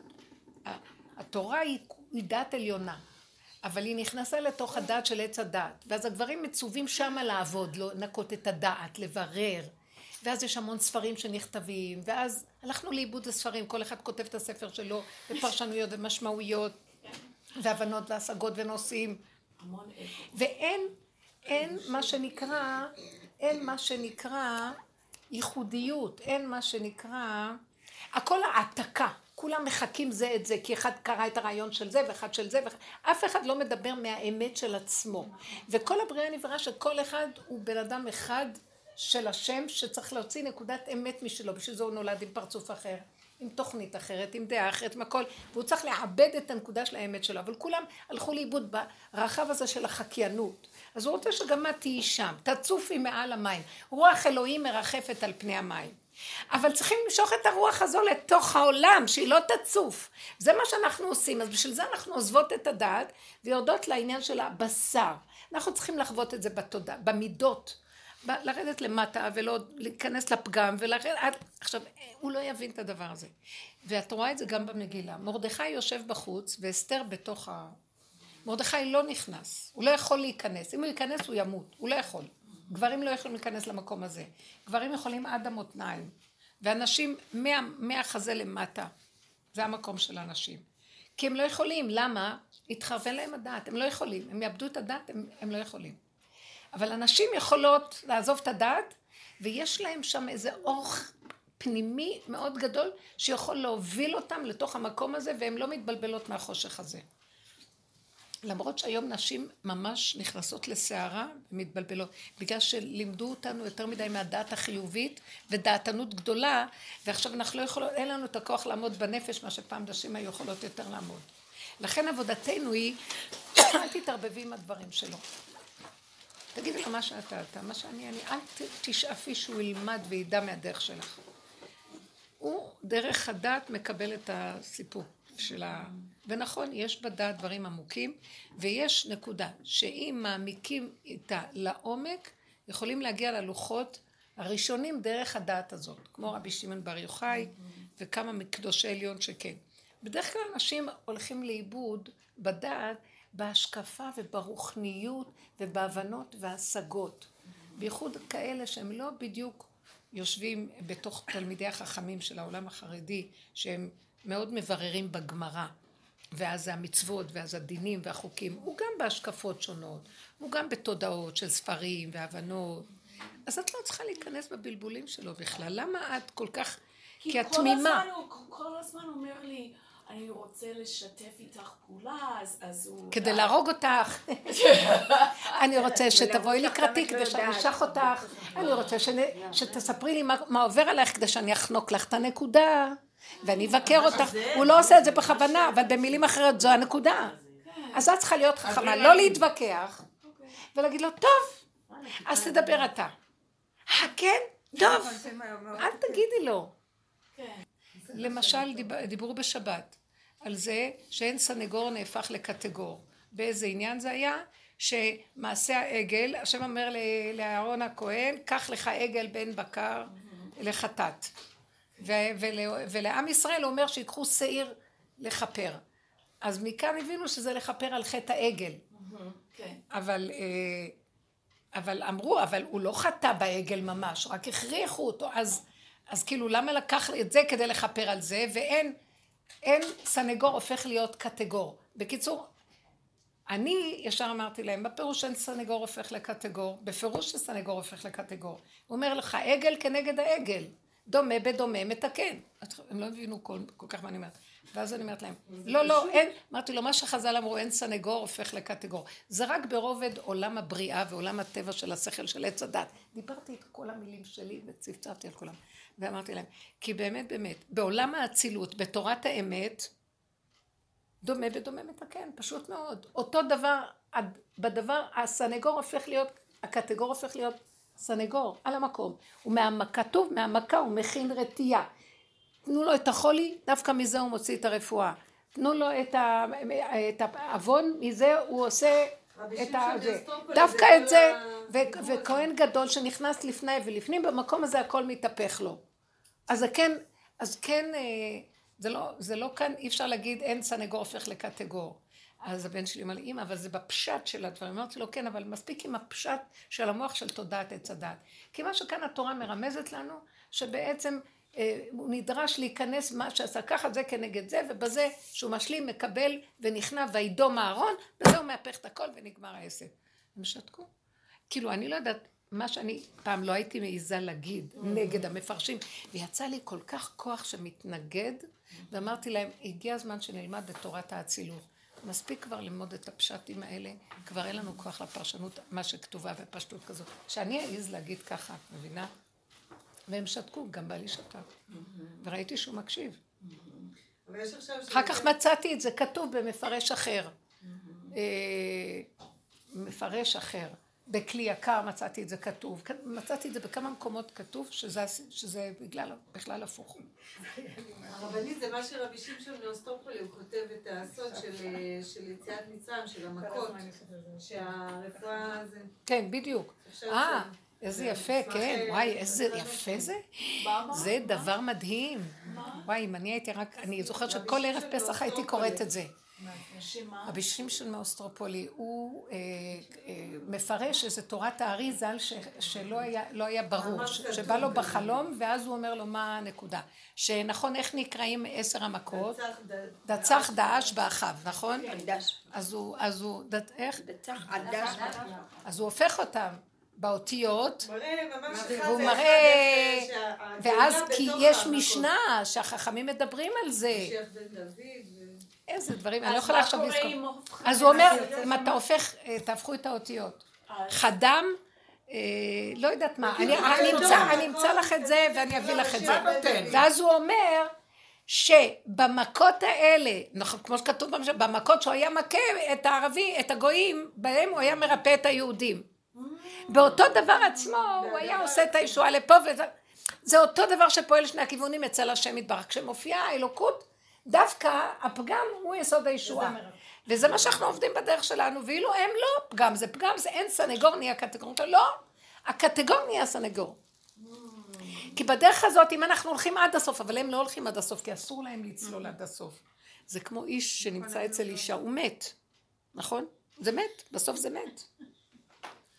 התורה היא, היא דעת עליונה. אבל היא נכנסה לתוך הדעת של עץ הדעת. ואז הגברים מצווים שמה לעבוד, לנקות את הדעת, לברר. ואז יש המון ספרים שנכתבים, ואז הלכנו לאיבוד הספרים, כל אחד כותב את הספר שלו, ופרשנויות ומשמעויות, והבנות והשגות ונושאים. ואין, אין מה שנקרא, אין מה שנקרא ייחודיות, אין מה שנקרא, הכל העתקה, כולם מחקים זה את זה, כי אחד קרא את הרעיון של זה ואחד של זה, ואחד, אף אחד לא מדבר מהאמת של עצמו. וכל הבריאה נברא שכל אחד הוא בן אדם אחד של השם שצריך להוציא נקודת אמת משלו, בשביל זה הוא נולד עם פרצוף אחר. עם תוכנית אחרת, עם דעה אחרת, עם הכל, והוא צריך לעבד את הנקודה של האמת שלו, אבל כולם הלכו לאיבוד ברחב הזה של החקיינות. אז הוא רוצה שגם את תהיי שם, תצופי מעל המים. רוח אלוהים מרחפת על פני המים. אבל צריכים למשוך את הרוח הזו לתוך העולם, שהיא לא תצוף. זה מה שאנחנו עושים, אז בשביל זה אנחנו עוזבות את הדעת ויורדות לעניין של הבשר. אנחנו צריכים לחוות את זה בתודעה, במידות. לרדת למטה ולא להיכנס לפגם ולרדת, עכשיו הוא לא יבין את הדבר הזה. ואת רואה את זה גם במגילה. מרדכי יושב בחוץ ואסתר בתוך ה... מרדכי לא נכנס, הוא לא יכול להיכנס. אם הוא ייכנס הוא ימות, הוא לא יכול. גברים לא יכולים להיכנס למקום הזה. גברים יכולים עד המותניים. ואנשים מה, מהחזה למטה. זה המקום של הנשים. כי הם לא יכולים, למה? התחרפן להם הדעת, הם לא יכולים. הם יאבדו את הדעת, הם, הם לא יכולים. אבל הנשים יכולות לעזוב את הדעת, ויש להם שם איזה אור פנימי מאוד גדול, שיכול להוביל אותם לתוך המקום הזה, והן לא מתבלבלות מהחושך הזה. למרות שהיום נשים ממש נכנסות לסערה ומתבלבלות, בגלל שלימדו אותנו יותר מדי מהדעת החיובית ודעתנות גדולה, ועכשיו אנחנו לא יכולות, אין לנו את הכוח לעמוד בנפש, מה שפעם נשים היו יכולות יותר לעמוד. לכן עבודתנו היא, אל תתערבבי עם הדברים שלו. תגידי לו מה שאתה אתה, מה שאני אני, אל תשאפי שהוא ילמד וידע מהדרך שלך. הוא דרך הדעת מקבל את הסיפור של ה... ונכון, יש בדעת דברים עמוקים, ויש נקודה, שאם מעמיקים איתה לעומק, יכולים להגיע ללוחות הראשונים דרך הדעת הזאת, כמו רבי שמעון בר יוחאי וכמה מקדושי עליון שכן. בדרך כלל אנשים הולכים לאיבוד בדעת, בהשקפה וברוחניות ובהבנות והשגות. בייחוד כאלה שהם לא בדיוק יושבים בתוך תלמידי החכמים של העולם החרדי, שהם מאוד מבררים בגמרא. ואז המצוות, ואז הדינים והחוקים, הוא גם בהשקפות שונות, הוא גם בתודעות של ספרים והבנות. אז את לא צריכה להיכנס בבלבולים שלו בכלל. למה את כל כך... כי את תמימה. כי כל הזמן אומר לי, אני רוצה לשתף איתך פעולה, אז, אז הוא... כדי להרוג אותך. אני רוצה שתבואי לקראתי כדי שאני אשך אותך. אני רוצה שתספרי לי מה עובר עלייך כדי שאני אחנוק לך את הנקודה. ואני אבקר אותך. הוא לא עושה את זה בכוונה, אבל במילים אחרות זו הנקודה. אז את צריכה להיות חכמה, לא להתווכח, ולהגיד לו, טוב, אז תדבר אתה. אה, כן? טוב. אל תגידי לו. למשל, דיברו בשבת על זה שאין סנגור נהפך לקטגור. באיזה עניין זה היה? שמעשה העגל, השם אומר לאהרון הכהן, קח לך עגל בן בקר לחטאת. ולעם ישראל הוא אומר שיקחו שעיר לכפר. אז מכאן הבינו שזה לכפר על חטא העגל. כן. אבל, אה, אבל אמרו, אבל הוא לא חטא בעגל ממש, רק הכריחו אותו, אז, אז כאילו למה לקח את זה כדי לכפר על זה, ואין אין סנגור הופך להיות קטגור. בקיצור, אני ישר אמרתי להם, בפירוש שאין סנגור הופך לקטגור, בפירוש שסנגור הופך לקטגור. הוא אומר לך, עגל כנגד העגל. דומה בדומה מתקן. הם לא הבינו כל, כל כך מה אני אומרת. ואז אני אומרת להם, לא, לא, אין, אמרתי לו, מה שחז"ל אמרו, אין סנגור הופך לקטגור. זה רק ברובד עולם הבריאה ועולם הטבע של השכל של עץ הדת. דיברתי את כל המילים שלי וצפצפתי על כולם. ואמרתי להם, כי באמת באמת, בעולם האצילות, בתורת האמת, דומה בדומה מתקן, פשוט מאוד. אותו דבר, בדבר, הסנגור הופך להיות, הקטגור הופך להיות סנגור, על המקום. כתוב מהמכה הוא מכין רטייה. תנו לו את החולי, דווקא מזה הוא מוציא את הרפואה. תנו לו את, העוון, מזה הוא עושה את ה... זה. דווקא את זה, ו, וכהן גדול שנכנס לפני ולפנים, במקום הזה הכל מתהפך לו. אז כן, אז כן, אה, זה לא, זה לא כאן, אי אפשר להגיד אין סנגור הופך לקטגור. אז הבן שלי אומר לי, אמא, אבל זה בפשט של הדברים. אמרתי לו, כן, אבל מספיק עם הפשט של המוח של תודעת עץ הדת. כי מה שכאן התורה מרמזת לנו, שבעצם אה, הוא נדרש להיכנס מה שעשה ככה, זה כנגד זה, ובזה שהוא משלים, מקבל ונכנע וידום אהרון, בזה הוא מהפך את הכל ונגמר העסק. הם שתקו. כאילו, אני לא יודעת, מה שאני פעם לא הייתי מעיזה להגיד נגד המפרשים, ויצא לי כל כך כוח שמתנגד, ואמרתי להם, הגיע הזמן שנלמד את תורת האצילות. מספיק כבר ללמוד את הפשטים האלה, כבר אין לנו כוח לפרשנות, מה שכתובה בפשטות כזאת. שאני אעז להגיד ככה, מבינה? והם שתקו, גם בעלי שתק. וראיתי שהוא מקשיב. אחר כך מצאתי את זה כתוב במפרש אחר. אה, מפרש אחר. בכלי יקר מצאתי את זה כתוב. מצאתי את זה בכמה מקומות כתוב, שזה, שזה בגלל, בכלל הפוך. הרבנית זה מה שרבי שמשון מאוסטרופולי, הוא כותב את הסוד של, של יציאת מצרים, של המכות, שהרפואה זה... כן, בדיוק. אה, איזה יפה, כן, וואי, איזה יפה זה. זה דבר מדהים. וואי, אם אני הייתי רק, אני זוכרת שכל ערב פסח הייתי קוראת את זה. רבי שמשון מאוסטרופולי, הוא אה, אה, מפרש איזה תורת הארי ז"ל שלא היה, לא היה ברור, שבא לו בחלום ואז הוא אומר לו מה הנקודה. שנכון, איך נקראים עשר המכות? דצח דאש באחיו, נכון? כן. אז הוא, אז הוא, איך? דצח דאש אז הוא הופך אותם. באותיות, והוא מראה, ואז כי יש משנה שהחכמים מדברים על זה. איזה דברים, אני לא יכולה עכשיו לזכור. אז הוא אומר, אם אתה הופך, אה, תהפכו את האותיות. חדם, אה, לא יודעת מה, אני אמצא לך את זה ואני אביא לך את זה. ואז הוא אומר, שבמכות האלה, נכון, כמו שכתוב במשל, במכות שהוא היה מכה את הערבי, את הגויים, בהם הוא היה מרפא את היהודים. באותו דבר עצמו הוא היה עושה את הישועה לפה וזה, זה אותו דבר שפועל שני הכיוונים אצל השם יתברך. כשמופיעה האלוקות דווקא הפגם הוא יסוד הישועה. וזה מה שאנחנו עובדים בדרך שלנו, ואילו הם לא פגם, זה פגם, זה אין סנגור נהיה קטגור. לא, הקטגור נהיה סנגור. כי בדרך הזאת, אם אנחנו הולכים עד הסוף, אבל הם לא הולכים עד הסוף, כי אסור להם לצלול עד הסוף. זה כמו איש שנמצא אצל אישה, הוא מת, נכון? זה מת, בסוף זה מת.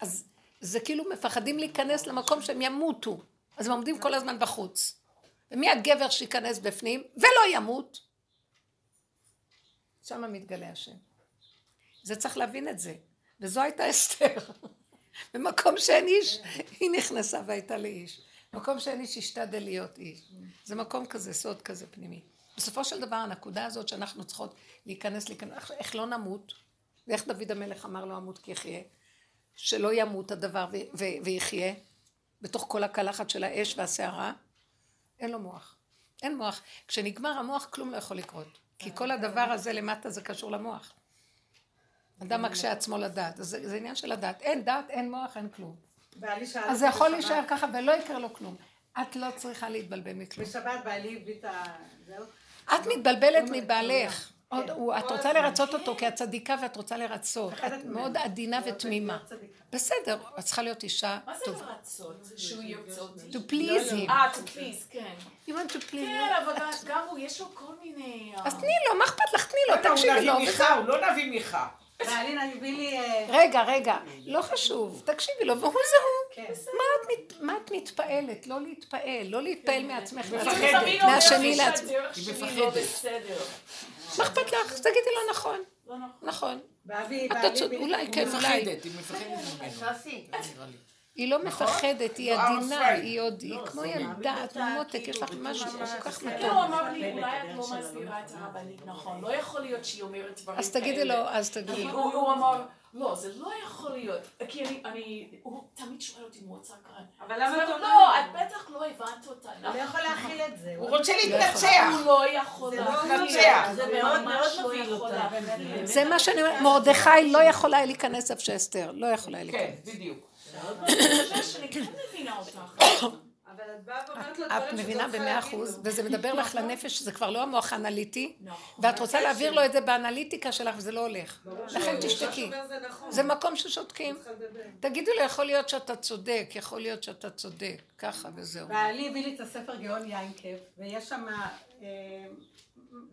אז זה כאילו מפחדים להיכנס למקום שהם ימותו, אז הם עומדים כל הזמן בחוץ. ומי הגבר שייכנס בפנים ולא ימות? שם מתגלה השם. זה צריך להבין את זה. וזו הייתה אסתר. במקום שאין איש, היא נכנסה והייתה לאיש. מקום שאין איש, השתדל להיות איש. זה מקום כזה, סוד כזה פנימי. בסופו של דבר, הנקודה הזאת שאנחנו צריכות להיכנס, להיכנס, איך לא נמות, ואיך דוד המלך אמר לא אמות כי יחיה, שלא ימות הדבר ויחיה, בתוך כל הקלחת של האש והסערה, אין לו מוח. אין מוח. כשנגמר המוח, כלום לא יכול לקרות. כי כל הדבר הזה למטה זה קשור למוח. אדם מקשה עצמו לדעת, אז זה, זה עניין של הדעת. אין דעת, אין מוח, אין כלום. אז זה יכול להישאר ככה ולא יקרה לו כלום. את לא צריכה להתבלבל מכלום. בשבת בעלי הביא את ה... זהו. את מתבלבלת מבעלך. עוד, הוא, את רוצה לרצות אותו כי את צדיקה ואת רוצה לרצות. את מאוד עדינה ותמימה. בסדר, את צריכה להיות אישה טובה. מה זה לרצות? שהוא ירצה אותי? To please him. אה, to please, כן. You want to please כן, אבל גם הוא, יש לו כל מיני... אז תני לו, מה אכפת לך? תני לו, תקשיבי לו. הוא נביא מיכה, הוא לא נביא מיכה. אה, רגע, רגע, לא חשוב, תקשיבי לו, והוא זה הוא. כן. מה את מתפעלת? לא להתפעל, לא להתפעל כן. מעצמך, מפחדת. מהשני לעצמך. היא מפחדת. מה אכפת לך? תגידי לו נכון. לא נכון. נכון. אולי כן, אולי. היא מפחדת, היא מפחדת ממנו. היא לא נכון? מפחדת, היא לא, עדינה, היא עוד, היא לא, כמו ילדה, את מותק, יש לך משהו כל כך מתוק. הוא אמר לי, אולי את לא מסבירה את הרבנית נכון, לא יכול להיות שהיא אומרת דברים כאלה. אז תגידי לו, אז תגידי לו. הוא אמר, לא, זה לא יכול להיות, כי אני, הוא תמיד שואל אותי אם הוא רוצה כאן. אבל למה אתה לא, את בטח לא הבנת אותה. הוא לא יכול להכיל את זה. הוא רוצה להתנצח. הוא לא יכול להתנצח. זה מאוד מאוד מביא אותה. זה מה שאני אומרת, מרדכי לא יכולה להיכנס איפה שאסתר, לא יכולה להיכנס. כן, בדיוק. את מבינה במאה אחוז, וזה מדבר לך לנפש, זה כבר לא המוח האנליטי, ואת רוצה להעביר לו את זה באנליטיקה שלך, וזה לא הולך. לכן תשתקי. זה מקום ששותקים. תגידו לו, יכול להיות שאתה צודק, יכול להיות שאתה צודק, ככה וזהו. בעלי הביא לי את הספר גאון יינקב, ויש שם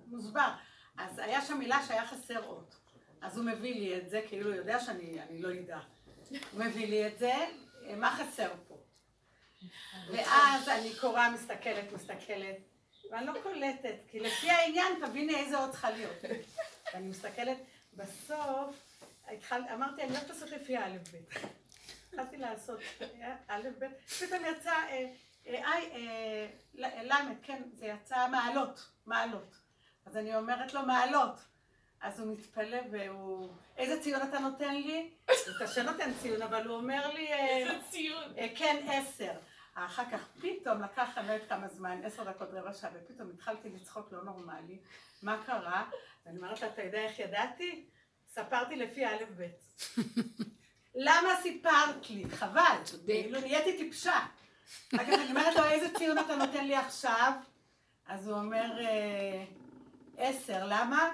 מוסבר. אז היה שם מילה שהיה חסר אות. אז הוא מביא לי את זה, כאילו הוא יודע שאני לא אדע. הוא מביא לי את זה, מה חסר? ואז אני קוראה, מסתכלת, מסתכלת, ואני לא קולטת, כי לפי העניין תביני איזה עוד צריכה להיות. ואני מסתכלת, בסוף, התחל, אמרתי, אני הולכת לעשות לפי א' ב'. התחלתי לעשות א' ב', פתאום יצא, אה, אה, אה, ל', כן, זה יצא מעלות, מעלות. אז אני אומרת לו מעלות. אז הוא מתפלא והוא... איזה ציון אתה נותן לי? הוא קשה נותן ציון, אבל הוא אומר לי... אה, איזה ציון? אה, כן, עשר. אחר כך פתאום לקח, אני לא יודעת כמה זמן, עשר דקות, רבע שעה, ופתאום התחלתי לצחוק לא נורמלי. מה קרה? ואני אומרת לה, אתה יודע איך ידעתי? ספרתי לפי א' ב'. למה סיפרת לי? חבל. כאילו נהייתי טיפשה. אחר כך אני אומרת לו, איזה ציון אתה נותן לי עכשיו? אז הוא אומר, אה, עשר. למה?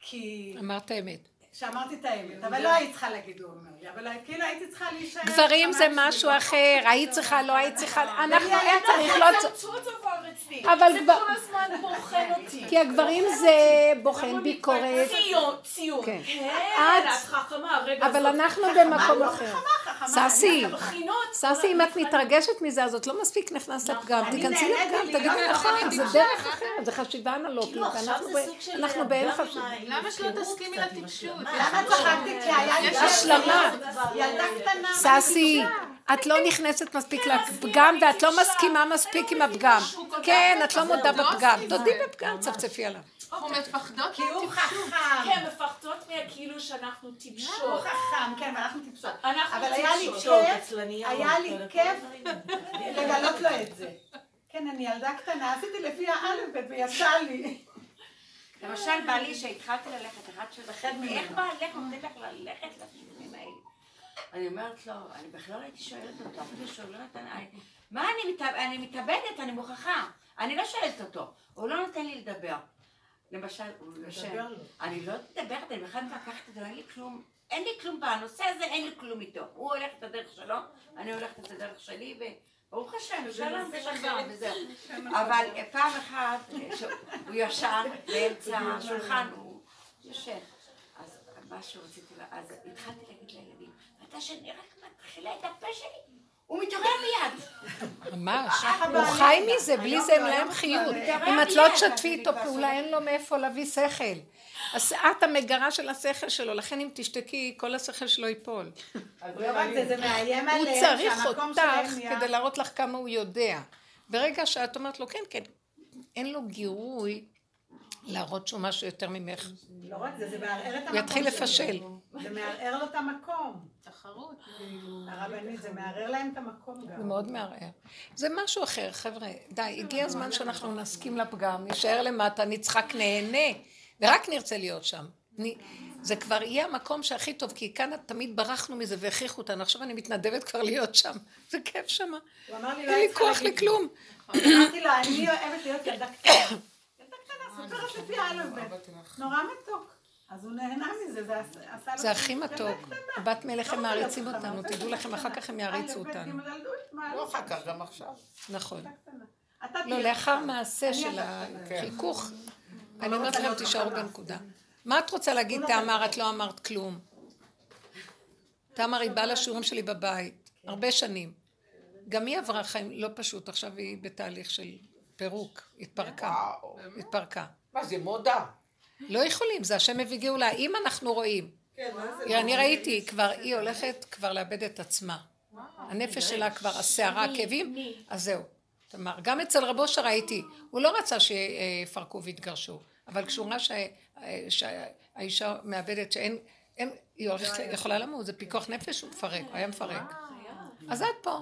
כי... אמרת אמת. שאמרתי את האמת, אבל לא היית צריכה להגיד, הוא אומר אבל כאילו הייתי צריכה להישאר... גברים זה משהו אחר, היית צריכה, לא היית צריכה, אנחנו אין צריך, לא צריך... אבל כבר... זה כל הזמן בוחן אותי. כי הגברים זה בוחן ביקורת. ציון, ציון. כן, את חכמה, רגע, אבל אנחנו במקום אחר. ססי, ססי, אם את מתרגשת מזה, אז את לא מספיק נכנס לפגם. תיכנסי לפגם, תגידי נכון, זה דרך אחרת, זה חשיבה אנלוגית, ואנחנו באין חשיבה. למה שלא תסכימי לתקשורת? למה צחקתי? כי היה לי השלמה. ססי, את לא נכנסת מספיק לפגם ואת לא מסכימה מספיק עם הפגם. כן, את לא מודה בפגם. תודי בפגם, צפצפי עליו. אנחנו מפחדות כי הוא חכם. כן, מפחדות מהכאילו שאנחנו טיפשות. הוא חכם, כן, ואנחנו טיפשות. אבל היה לי כיף, היה לי כיף לגלות לו את זה. כן, אני ילדה קטנה, עשיתי לפי האלף ויצא לי. למשל, בעלי שהתחלתי ללכת, אחד ממנו, איך בעלך נותן לך ללכת האלה? אני אומרת לו, אני בכלל לא הייתי שואלת אותו, אפילו לא נתן, מה אני מתאבדת, אני מוכרחה, אני לא שואלת אותו, הוא לא נותן לי לדבר. למשל, הוא יושב, אני לא מדברת, אני בכלל מתווכחת איתו, אין לי כלום, אין לי כלום בנושא הזה, אין לי כלום איתו. הוא הולך את הדרך שלו, אני הולכת את הדרך שלי, ברוך השם, שלום ושלום וזהו. אבל פעם אחת, הוא ישן באמצע השולחן, הוא ישן. אז מה שרציתי, אז התחלתי להגיד לילדים, אתה שאני רק מתחילה את הפה שלי, הוא מתעורר מיד. ממש, הוא חי מזה, בלי זה אין להם חיות. אם את לא תשתפי איתו פעולה, אין לו מאיפה להביא שכל. אז את המגרה של השכל שלו, לכן אם תשתקי, כל השכל שלו ייפול. לא רק זה, זה מאיים עליהם, הוא צריך אותך כדי להראות לך כמה הוא יודע. ברגע שאת אומרת לו, כן, כן, אין לו גירוי להראות שהוא משהו יותר ממך. לא רק זה, זה מערער את המקום יתחיל לפשל. זה מערער לו את המקום. תחרות. הרבנית, זה מערער להם את המקום גם. זה מאוד מערער. זה משהו אחר, חבר'ה. די, הגיע הזמן שאנחנו נסכים לפגם, נישאר למטה, נצחק, נהנה, ורק נרצה להיות שם. זה כבר יהיה המקום שהכי טוב, כי כאן תמיד ברחנו מזה והכריחו אותנו, עכשיו אני מתנדבת כבר להיות שם. זה כיף שמה. אין לי לא כוח לכלום. אמרתי לו, אני אוהבת להיות ילדה קטנה. סופרת לפי האלף נורא מתוק. אז הוא נהנה מזה, זה עשה לו... זה הכי מתוק. בת מלך הם מעריצים אותנו, תדעו לכם, אחר כך הם יעריצו אותנו. לא אחר כך, גם עכשיו. נכון. לא, לאחר מעשה של החיכוך, אני אומרת לכם, תישארו בנקודה. מה את רוצה להגיד, תמר, את לא אמרת כלום? תמר היא באה לשיעורים שלי בבית, הרבה שנים. גם היא עברה חיים לא פשוט, עכשיו היא בתהליך של פירוק, התפרקה. התפרקה. מה זה מודה? לא יכולים, זה השם מביא גאולה. אם אנחנו רואים, כן, אני ראיתי, כבר היא הולכת כבר לאבד את עצמה. הנפש שלה כבר, הסערה, הכאבים, אז זהו. תמר, גם אצל רבו שראיתי, הוא לא רצה שיפרקו ויתגרשו, אבל כשהוא ראה שהאישה מאבדת שאין, היא יכולה למות, זה פיקוח נפש, הוא מפרק, הוא היה מפרק. אז את פה,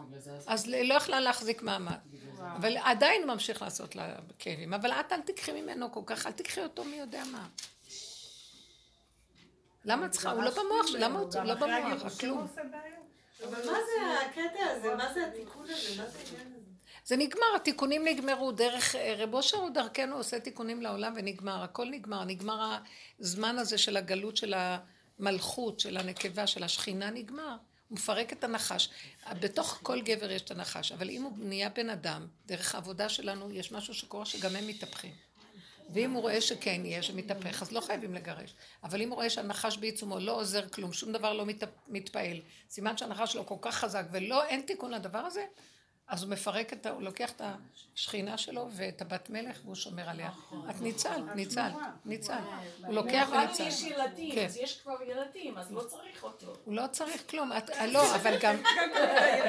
אז לא יכלה להחזיק מעמד. אבל עדיין הוא ממשיך לעשות לה כאבים. אבל את אל תקחי ממנו כל כך, אל תקחי אותו מי יודע מה. למה צריכה? הוא לא במוח, למה הוא לא במוח? כלום. אבל מה זה הקטע הזה? מה זה התיקון הזה? מה זה העניין הזה? זה נגמר, התיקונים נגמרו, דרך רב אושר הוא דרכנו עושה תיקונים לעולם ונגמר, הכל נגמר, נגמר הזמן הזה של הגלות של המלכות, של הנקבה, של השכינה, נגמר. הוא מפרק את הנחש. בתוך כל גבר יש את הנחש, אבל אם הוא נהיה בן אדם, דרך העבודה שלנו, יש משהו שקורה שגם הם מתהפכים. ואם הוא רואה שכן יהיה שמתהפך, אז לא חייבים לגרש. אבל אם הוא רואה שהנחש בעיצומו לא עוזר כלום, שום דבר לא מת, מתפעל, סימן שהנחש שלו כל כך חזק ולא, אין תיקון לדבר הזה, אז הוא מפרק את ה... הוא לוקח את השכינה שלו ואת הבת מלך והוא שומר עליה. את ניצל, ניצל, ניצל. הוא לוקח וניצל. יש ילדים, כן. אז יש כבר ילדים, אז לא צריך אותו. הוא לא צריך כלום. לא, אבל גם...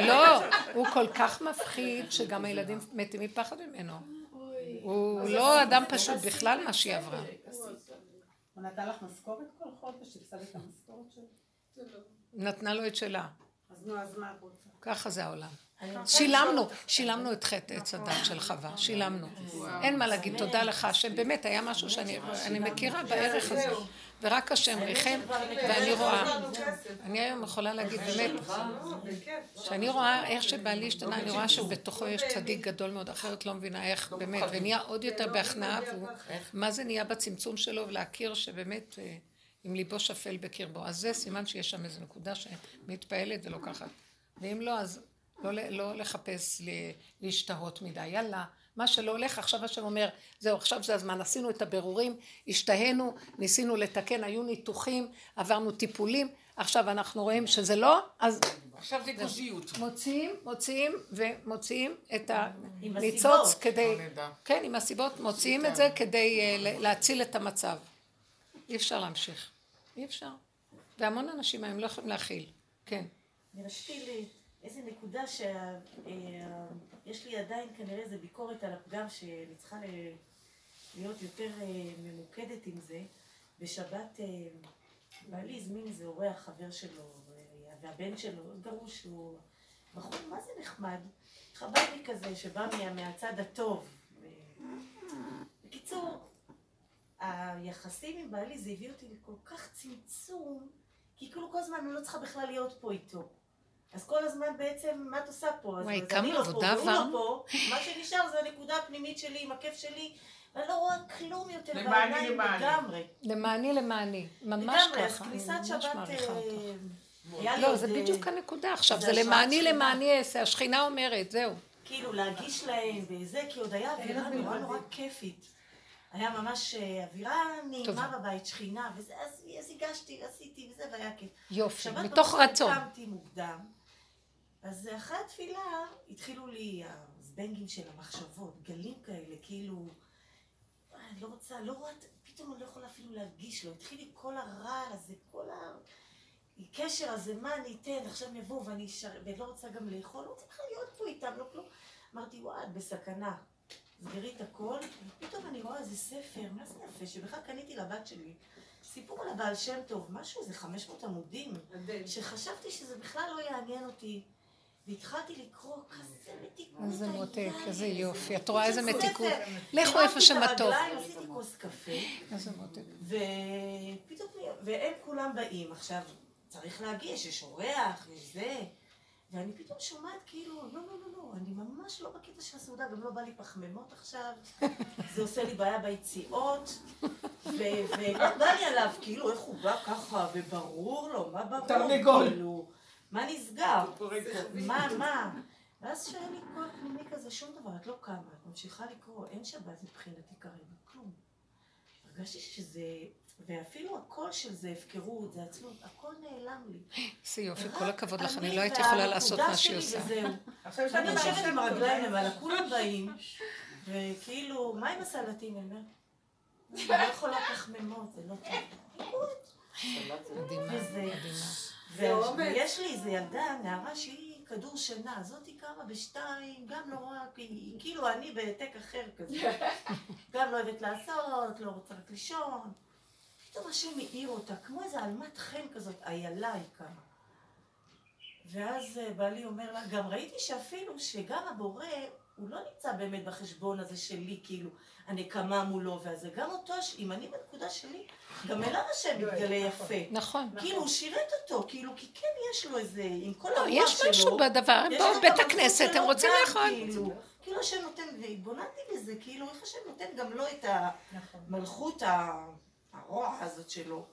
לא, הוא כל כך מפחיד שגם הילדים מתים מפחד ממנו. הוא לא אדם פשוט בכלל מה שהיא עברה. הוא נתן לך משכורת כל חודש? הפסדת את המשכורת שלו? נתנה לו את שלה. אז נו, אז מה את רוצה? ככה זה העולם. שילמנו, שילמנו את חטא עץ הדת של חווה, שילמנו. אין מה להגיד, תודה לך, שבאמת היה משהו שאני מכירה בערך הזה. ורק השם ריחם, ואני רואה, אני היום יכולה להגיד באמת, שאני רואה איך שבעלי השתנה, אני רואה שבתוכו יש צדיק גדול מאוד, אחרת לא מבינה איך, באמת, ונהיה עוד יותר בהכנעה, מה זה נהיה בצמצום שלו, ולהכיר שבאמת, עם ליבו שפל בקרבו. אז זה סימן שיש שם איזו נקודה שמתפעלת ולוקחת. ואם לא, אז לא, לא לחפש להשתהות מדי. יאללה, מה שלא הולך, עכשיו השם אומר, זהו, עכשיו זה הזמן, עשינו את הבירורים, השתהינו, ניסינו לתקן, היו ניתוחים, עברנו טיפולים, עכשיו אנחנו רואים שזה לא, אז... עכשיו זה גוזיות. מוציאים, מוציאים ומוציאים את הניצוץ כדי... כן, עם הסיבות, מוציאים את זה כדי אה, להציל את המצב. אי אפשר להמשיך. אי אפשר. והמון אנשים היום לא יכולים להכיל. כן. אני רציתי איזה נקודה שיש לי עדיין כנראה איזה ביקורת על הפגם שאני צריכה להיות יותר אה, ממוקדת עם זה. בשבת אה, בעלי הזמין איזה אורח חבר שלו, והבן שלו, גרוש, הוא בחור מה זה נחמד, חב"דניק כזה שבא מהצד הטוב. בקיצור, היחסים עם בעלי זה הביא אותי לכל כך צמצום, כי כאילו כל הזמן אני לא צריכה בכלל להיות פה איתו. אז כל הזמן בעצם, מה את עושה פה? וואי, כמה עבודה עברנו. לא מה שנשאר זה הנקודה הפנימית שלי עם הכיף שלי, ואני לא רואה כלום יותר בעיניים לגמרי. למעני למעני, ממש ככה. לגמרי, אז כניסת שבת... אה, לא, זה בדיוק הנקודה עכשיו, זה למעני למעני אעשה, השכינה אומרת, זהו. כאילו להגיש להם וזה, כי עוד היה אווירה נורא נורא כיפית. היה ממש אה, אווירה נעימה בבית, שכינה, וזה, אז, אז הגשתי, עשיתי וזה, והיה כיף. יופי, מתוך רצון. קמתי מוקדם, אז אחרי התפילה התחילו לי הזבנגים של המחשבות, גלים כאלה, כאילו, אני לא רוצה, לא רואה, פתאום אני לא יכולה אפילו להרגיש לו, התחיל לי כל הרעל הזה, כל הקשר הזה, מה אני אתן, עכשיו יבואו ואני אשאר, ולא רוצה גם לאכול, לא צריכה להיות פה איתם, לא כלום. אמרתי, וואי, את בסכנה. סגרי את הכל, ופתאום אני רואה איזה ספר, מה זה יפה, שבכלל קניתי לבת שלי. סיפור על הבעל שם טוב, משהו, איזה 500 עמודים, שחשבתי שזה בכלל לא יעניין אותי. והתחלתי לקרוא כזה מתיקות. איזה מותק, איזה יופי. את רואה איזה מתיקות? לכו איפה שמתוק. עשיתי כוס קפה. איזה מותק. ופתאום, והם כולם באים. עכשיו, צריך להגיש, יש אורח, יש זה. ואני פתאום שומעת כאילו, לא, לא, לא, לא, אני ממש לא בקטע של הסעודה, גם לא בא לי פחמימות עכשיו, זה עושה לי בעיה ביציאות, ולא בא לי עליו, כאילו, איך הוא בא ככה, וברור לו, מה ברור, כאילו, מה נסגר, מה, מה, ואז שהיה לי כל פנימי כזה, שום דבר, את לא קמה, את ממשיכה לקרוא, אין שבת מבחינתי כרגע, כלום. הרגשתי שזה ואפילו הקול של זה הפקרות, זה עצלות, הכל נעלם לי. איזה יופי, כל הכבוד לך, אני לא הייתי יכולה לעשות מה שהיא עושה. עכשיו אני יושבת עם הרגליים למעלה, כולם באים, וכאילו, מה עם הסלטים? אני אומרת, אני לא יכולה פחמימות, זה לא טוב. מדהימה, ויש לי איזה ילדה, נערה שהיא כדור שינה, זאתי קמה בשתיים, גם נורא, כאילו אני בהעתק אחר כזה. גם לא אוהבת לעשות, לא רוצה רק לישון. פתאום השם מאיר אותה, כמו איזה עלמת חן כזאת, איילה היא קמה. ואז אה, בעלי אומר לה, גם ראיתי שאפילו שגם הבורא, הוא לא נמצא באמת בחשבון הזה שלי, כאילו, הנקמה מולו והזה. גם אותו, אם אני בנקודה שלי, גם אליו השם מתגלה יפה. נכון. כאילו, הוא שירת אותו, כאילו, כי כן יש לו איזה, עם כל לא, הרוח שלו. יש משהו בדבר, הם באו בית הכנסת, הם רוצים לאכול. כאילו, כאילו השם נותן, והתבוננתי בזה, כאילו, איך השם נותן גם לו את המלכות ה... הרוע הזאת שלו.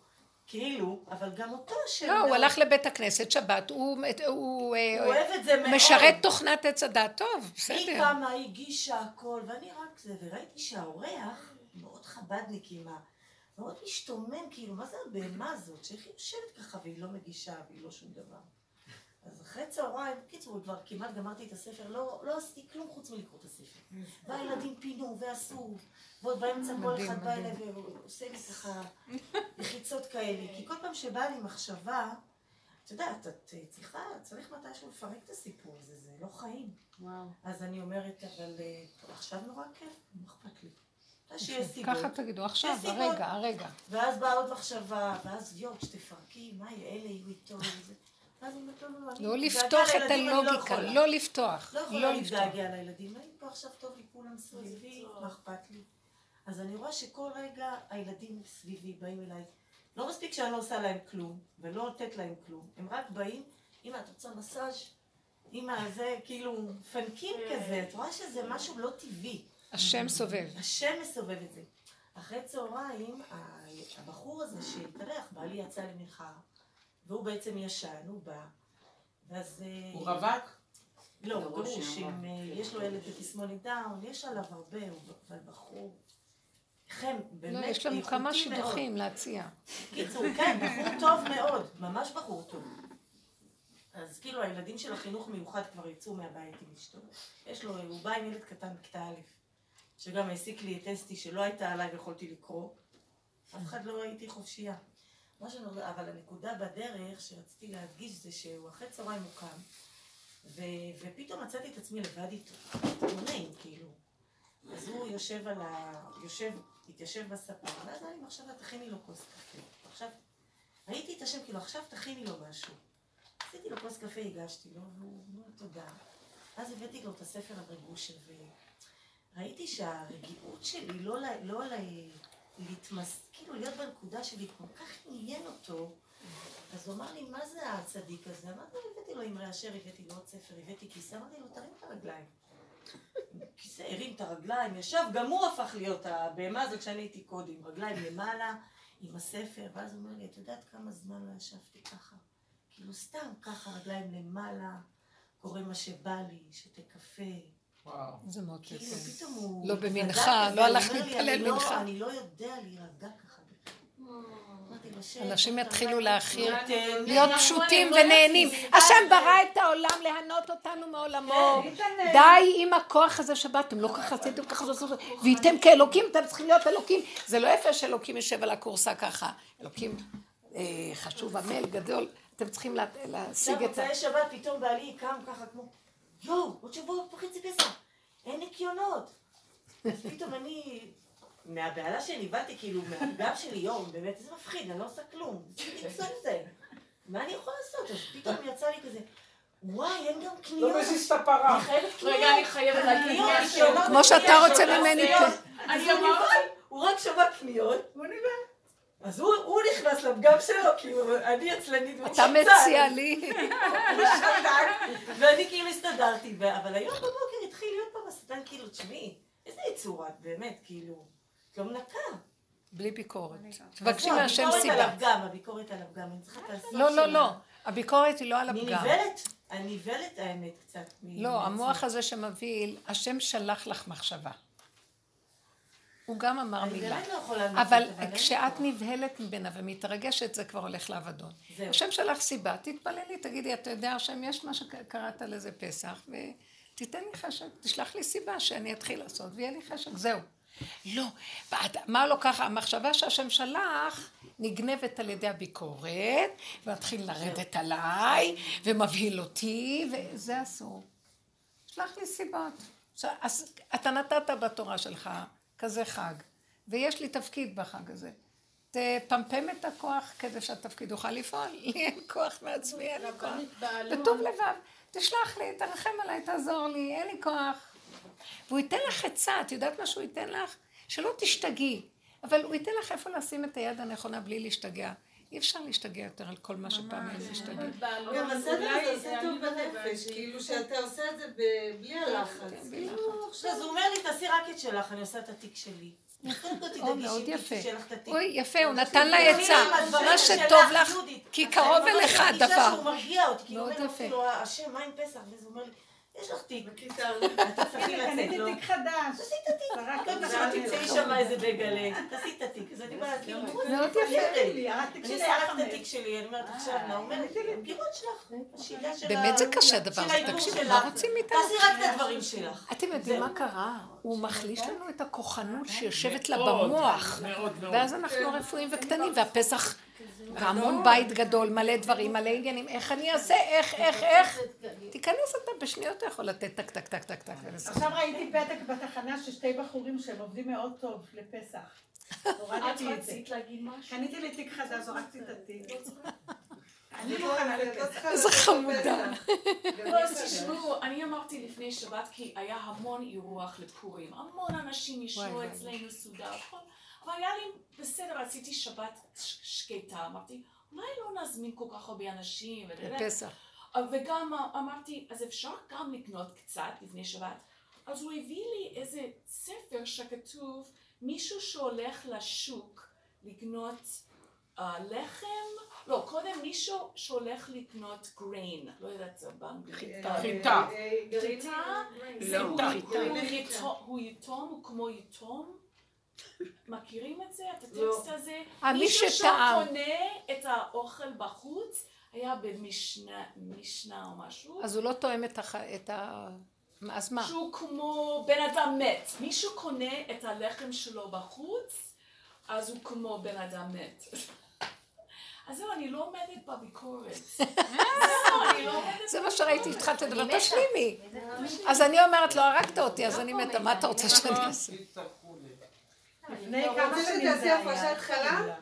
כאילו, אבל גם אותו השם... לא, הוא הלך לבית הכנסת שבת, הוא, הוא, אה, הוא אוהב את זה מאוד. משרת תוכנת עץ הדת, טוב, בסדר. היא קמה, הגישה הכל, ואני רק זה, וראיתי שהאורח מאוד חבדניק עם ה... מאוד משתומם, כאילו, מה זה הבהמה הזאת, שאיך היא יושבת ככה והיא לא מגישה והיא לא שום דבר. אז אחרי צהריים, בקיצור, כבר כמעט גמרתי את הספר, לא, לא עשיתי כלום חוץ מלקרוא את הספר. והילדים פינו ועשו, ועוד באמצע כל אחד בא אליי ועושה לי ככה לחיצות כאלה. כי כל פעם שבאה לי מחשבה, את יודעת, את צריכה, צריך מתישהו לפרק את הסיפור הזה, זה לא חיים. וואו. אז אני אומרת, אבל אה, עכשיו נורא כיף, מה אכפת לי? ככה תגידו, עכשיו, הרגע, הרגע. ואז באה עוד מחשבה, ואז יואו, שתפרקי, מה, אלה יהיו איתו וזה. לא לפתוח את הלוגיקה, לא לפתוח. לא יכולה להתגעגע לילדים. אני פה עכשיו טוב לי, כולם סביבי, מה אכפת לי? אז אני רואה שכל רגע הילדים סביבי באים אליי. לא מספיק שאני לא עושה להם כלום, ולא נותנת להם כלום. הם רק באים, אמא, את רוצה מסאז'? אמא, זה כאילו פנקים כזה. את רואה שזה משהו לא טבעי. השם סובב. השם מסובב את זה. אחרי צהריים, הבחור הזה שהתארח, בעלי יצא למנחה. והוא בעצם ישן, הוא בא, ואז... אה, הוא רווק? לא, גרוש, אה, יש לו ילד בתסמונת דאון, יש עליו הרבה, אבל בחור... חן, באמת, לא, יש לנו כמה שידוכים להציע. קיצור, כן, בחור טוב מאוד, ממש בחור טוב. אז כאילו הילדים של החינוך מיוחד כבר יצאו מהבית עם אשתו. יש לו, הוא בא עם ילד קטן בכיתה א', שגם העסיק לי את אסתי שלא הייתה עליי ויכולתי לקרוא. אף אחד לא הייתי חופשייה. מה שאני אבל הנקודה בדרך שרציתי להדגיש זה שהוא אחרי צהריים הוא קם, ו, ופתאום מצאתי את עצמי לבד איתו, נעים כאילו. אז הוא יושב על ה... יושב, התיישב בספה, ואז היה לי מחשבה, תכיני לו כוס קפה. עכשיו, ראיתי את השם, כאילו, עכשיו תכיני לו משהו. עשיתי לו כוס קפה, הגשתי לו, והוא אמר תודה. אז הבאתי לו את הספר הרגושה, וראיתי שהרגיעות שלי לא, לא, לא להתמס... כאילו להיות בנקודה שלי, כל כך עניין אותו, אז הוא אמר לי, מה זה הצדיק הזה? אמרתי לו, הבאתי לו עם רעשר, הבאתי לו עוד ספר, הבאתי כיסא, אמרתי לו, תרים את הרגליים. כיסא הרים את הרגליים, ישב, גם הוא הפך להיות הבהמה הזאת שאני הייתי קודם, רגליים למעלה, עם הספר, ואז הוא אומר לי, את יודעת כמה זמן לא ישבתי ככה? כאילו סתם ככה, רגליים למעלה, קורא מה שבא לי, שותה קפה, זה מאוד כאילו, הוא... לא במנחה, לא הלך להתפלל "אני לא- מנחה." אני לא יודע להירגע ככה. אמרתי לו, "שב, אנשים יתחילו תרגע." להכיר. להיות. פשוטים ונהנים. השם ברא את העולם להנות אותנו מעולמו. כן. די עם הכוח הזה שבאתם, לא ככה עשיתם ככה, זאת אומרת, וייתם כאלוקים, אתם צריכים להיות אלוקים. זה לא יפה שאלוקים יושב על הכורסה ככה. אלוקים אה, חשוב, עמל, גדול. אתם צריכים לה- להשיג את ה... מוצאי שבת פתאום בעלי קם ככה כמו, יואו, עוד שבוע וחצי פסח, אין ניקיונות. אז פתאום אני, מהבהלה שנבהלתי, כאילו, מהפגם שלי, יואו, באמת, זה מפחיד, אני לא עושה כלום. זה. מה אני יכולה לעשות? אז פתאום יצא לי כזה, וואי, אין גם קניות. לא מזיז את הפרה. אני חייבת קניות. רגע, אני חייבת להגיד משהו. כמו שאתה רוצה. ממני, אז כן. הוא רק שמע קניות, והוא נבהל. אז הוא הוא נכנס לפגם שלו, כאילו, אני עצלנית והוא אתה שקצן. מציע לי. הוא שתק, ואני כאילו הסתדרתי, אבל היום בבוקר התחיל להיות פעם השטן, כאילו, תשמעי, איזה יצור את, באמת, כאילו, את לא מנקה. בלי ביקורת. תבקשי מהשם הביקורת סיבה. על הפגם, הביקורת על הפגם, אני צריכה את הסוף לא, לא. לא. הביקורת היא לא על אני הפגם. נבהלת, אני נבהלת האמת קצת. לא. המוח הזה שמבהיל, השם שלח לך מחשבה. הוא גם אמר אני מילה. באמת לא אבל כשאת. נבהלת ממנה ומתרגשת, זה כבר הולך לאבדון. זהו. השם שלח סיבה, תתפללי, תגידי, אתה יודע, השם, יש מה שקראת לזה פסח, ותיתן לי חשק, תשלח לי סיבה שאני אתחיל לעשות, ויהיה לי חשק, זהו. לא, מה לא ככה, המחשבה שהשם שלח נגנבת על ידי הביקורת, ומתחיל לרדת עליי, ומבהיל אותי, וזה אסור. שלח לי סיבות. אז אתה נתת בתורה שלך כזה חג, ויש לי תפקיד בחג הזה. תפמפם את הכוח כדי שהתפקיד יוכל לפעול. לי אין כוח מעצמי, אין לי כוח. בטוב לבב. תשלח לי, תרחם עליי, תעזור לי, אין לי כוח. והוא ייתן לך עצה, את יודעת מה שהוא ייתן לך? שלא תשתגעי, אבל הוא ייתן לך איפה לשים את היד הנכונה בלי להשתגע. אי אפשר להשתגע יותר על כל מה שפעם היינו משתגעים. גם הסדר הזה עושה טוב בנפש, כאילו שאתה עושה את זה בלי הלחץ. כאילו עכשיו... אז הוא אומר לי, תעשי רק את שלך, אני עושה את התיק שלי. או, מאוד יפה. אוי, יפה, הוא נתן לה עצה. מה שטוב לך. כי קרוב אליך הדבר. כאילו, מאוד יפה. אמרתי לו, השם, מה עם פסח? ואז הוא אומר לי, יש לך תיק. בכיתה. את תצטרכי לצאת קניתי לו. תיק חדש. תעשי את התיק. לא זה. תמצאי שם איזה בגלה, תעשי את התיק. אז אני אומרת, כאילו, מאוד יפה לי, אני את. התיק שלי, אני אומרת עכשיו, נעמה, הגירות שלך, השידה של באמת זה קשה הדבר של הזה, תקשיבו. מה רוצים מאיתנו? תעשי רק את הדברים שלך. אתם יודעים מה קרה? הוא מחליש לנו את הכוחנות שיושבת לה במוח. מאוד, מאוד. ואז אנחנו רפואיים וקטנים, והפסח, והמון בית גדול, מלא דברים, מלא עניינים, איך אני אעשה, איך, איך, איך. תיכנס אתה בשניות, אתה יכול לתת טק, טק, טק, טק, טק. עכשיו ראיתי פתק בתחנה של שתי בחורים שהם עובדים מאוד טוב לפסח. את הורדתי את זה. רצית להגיד משהו? קניתי לי תיק חדש, זרקתי את התיק. אני מוכנה לפסח. איזה חמודה. לא, אז תשמעו, אני אמרתי לפני שבת כי היה המון אירוח לפורים. המון אנשים ישנו. אצלנו סודר. היה לי בסדר, עשיתי שבת ש- שקטה. אמרתי, אולי לא נזמין כל כך הרבה אנשים. לפסח. וגם אמרתי, אז אפשר גם לקנות קצת לפני שבת. אז הוא הביא לי איזה ספר שכתוב, מישהו שהולך לשוק לקנות אה, לחם, לא, קודם מישהו שהולך לקנות גריין, לא יודעת, זה באנגלית. חיטה. אה, חיטה. לא, הוא יתום, הוא כמו יתום. מכירים את זה? את לא. הטקסט הזה? אה, מי מישהו. שקונה את האוכל בחוץ, היה במשנה משנה או משהו. אז הוא לא תואם את ה... אז מה? שהוא כמו בן אדם מת. מישהו קונה את הלחם שלו בחוץ, אז הוא כמו בן אדם מת. אז זהו, אני לא עומדת בביקורת. לא זה מה שראיתי, התחלת לדבר, תשלימי. אז אני אומרת לו, הרגת אותי, אז אני מתה, מה אתה רוצה שאני אעשה? לפני אתה כמה רוצה שנים שתעשי זה היה. הפרשת חלה?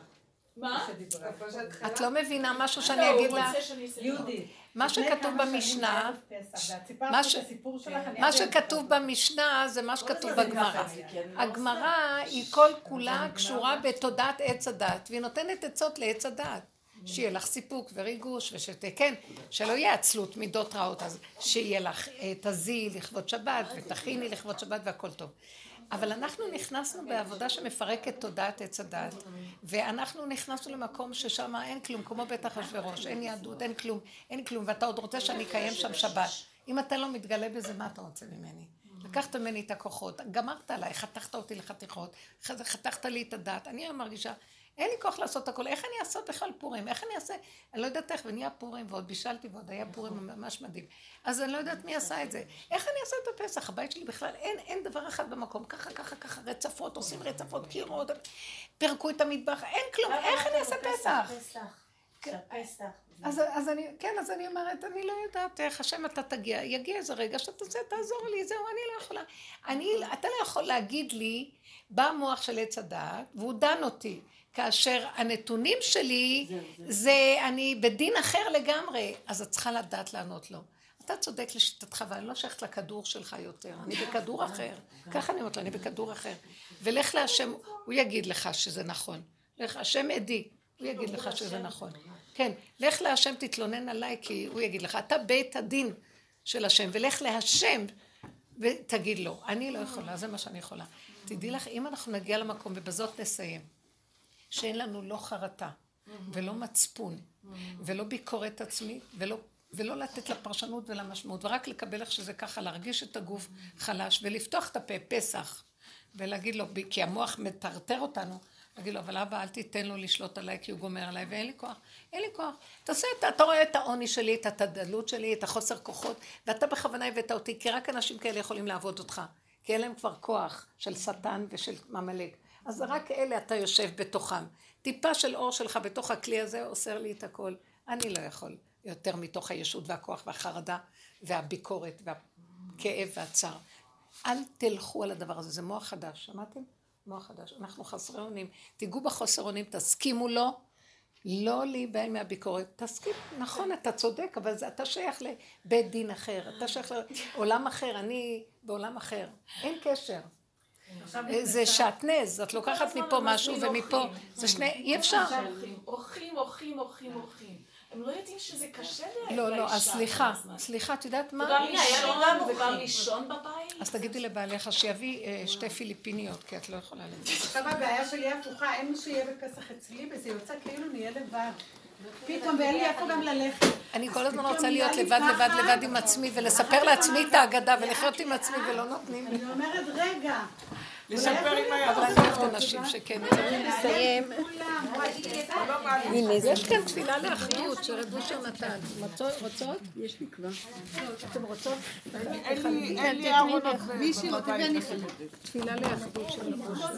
מה? הפרשת חלה? את לא מבינה משהו שאני לא, הוא אגיד לך? רוצה שאני יהודית. מה שכתוב במשנה, מה מה היום שכתוב במשנה זה מה שכתוב בגמרא. לא הגמרא היא כל כולה קשורה בתודעת עץ הדת, והיא נותנת עצות לעץ הדת. שיהיה לך סיפוק וריגוש, ושת... כן, שלא יהיה עצלות מידות רעות, אז שיהיה לך, אה, תזי לכבוד שבת, ותכיני לכבוד שבת והכל טוב. אבל אנחנו נכנסנו בעבודה שמפרקת תודעת עץ הדת, ואנחנו נכנסנו למקום ששם אין כלום, כמו בית אחשוורוש, אין יהדות, אין כלום, אין כלום, ואתה עוד רוצה שאני אקיים שם שבת. אם אתה לא מתגלה בזה, מה אתה רוצה ממני? לקחת ממני את הכוחות, גמרת עליי, חתכת אותי לחתיכות, חתכת לי את הדת, אני מרגישה, אין לי כוח לעשות הכל, איך אני אעשה בכלל פורים? איך אני אעשה? אני לא יודעת איך, ונהיה פורים, ועוד בישלתי, ועוד היה פורים ממש מדהים. אז אני לא יודעת מי עשה את זה. איך אני אעשה את הפסח? הבית שלי בכלל, אין, אין דבר אחד במקום, ככה, ככה, ככה, רצפות, עושים רצפות, קירות, פירקו את המטבח, אין כלום, איך אני אעשה פסח? כן. אז, אז אני, כן, אז אני אומרת, אני לא יודעת איך, השם אתה תגיע, יגיע איזה רגע שאתה תעשה, תעזור לי, זהו, אני לא יכולה. אני, אתה לא יכול להגיד לי, בא המוח של עץ הדעת, והוא דן אותי. כאשר הנתונים שלי זה, זה. זה אני בדין אחר לגמרי, אז את צריכה לדעת לענות לו. אתה צודק לשיטתך, ואני לא שייכת לכדור שלך יותר, אני בכדור אחר. ככה אני אומרת לו, אני בכדור אחר. ולך להשם, הוא יגיד לך שזה נכון. לך, השם עדי, הוא יגיד לך שזה נכון. כן, לך להשם תתלונן עליי, כי הוא יגיד לך, אתה בית הדין של השם, ולך להשם ותגיד לו, אני לא יכולה, זה מה שאני יכולה. תדעי לך, אם אנחנו נגיע למקום, ובזאת נסיים, שאין לנו לא חרטה, ולא מצפון, ולא ביקורת עצמית, ולא, ולא לתת לפרשנות ולמשמעות, ורק לקבל איך שזה ככה, להרגיש את הגוף חלש, ולפתוח את הפה, פסח, ולהגיד לו, כי המוח מטרטר אותנו, להגיד לו, אבל אבא, אל תיתן לו לשלוט עליי כי הוא גומר עליי, ואין לי כוח. אין לי כוח. תעשה את, אתה רואה את העוני שלי, את התדלות שלי, את החוסר כוחות, ואתה בכוונה הבאת אותי, כי רק אנשים כאלה יכולים לעבוד אותך. כי אין להם כבר כוח של שטן ושל עמלק. אז רק אלה אתה יושב בתוכם. טיפה של אור שלך בתוך הכלי הזה אוסר לי את הכל. אני לא יכול יותר מתוך הישות והכוח והחרדה והביקורת והכאב והצער. אל תלכו על הדבר הזה, זה מוח חדש, שמעתם? מוח חדש. אנחנו חסרי אונים. תיגעו בחוסר אונים, תסכימו לו, לא להיבהל מהביקורת. תסכים, נכון, אתה צודק, אבל זה, אתה שייך לבית דין אחר, אתה שייך לעולם אחר, אני בעולם אחר. אין קשר. זה שעטנז, את לוקחת מפה משהו ומפה, זה שני, אי אפשר. אורחים, אורחים, אורחים, אורחים. הם לא יודעים שזה קשה לאישה. לא, לא, אז סליחה, סליחה, את יודעת מה? הוא בא לישון בבית. אז תגידי לבעליך שיביא אה, שתי פיליפיניות, כי את לא יכולה לדבר. עכשיו הבעיה שלי הפוכה, אין מי שיהיה בפסח אצלי, וזה יוצא כאילו נהיה לבד. פתאום, ואין לי איפה גם ללכת. אני כל הזמן רוצה להיות לבד, לבד, לבד עם עצמי, ולספר לעצמי את ההגדה, ולחיות עם עצמי, ולא נותנים לי. אני אומרת, רגע. לספר עם היד. אבל אני אוהבת אנשים שכן. צריכים לסיים. הנה, יש כאן תפילה לאחדות שרב אושר נתן. רוצות? יש לי כבר. אתם רוצות? אין לי ארונות. רוצה ואני תפילה לאחדות של רב אושר.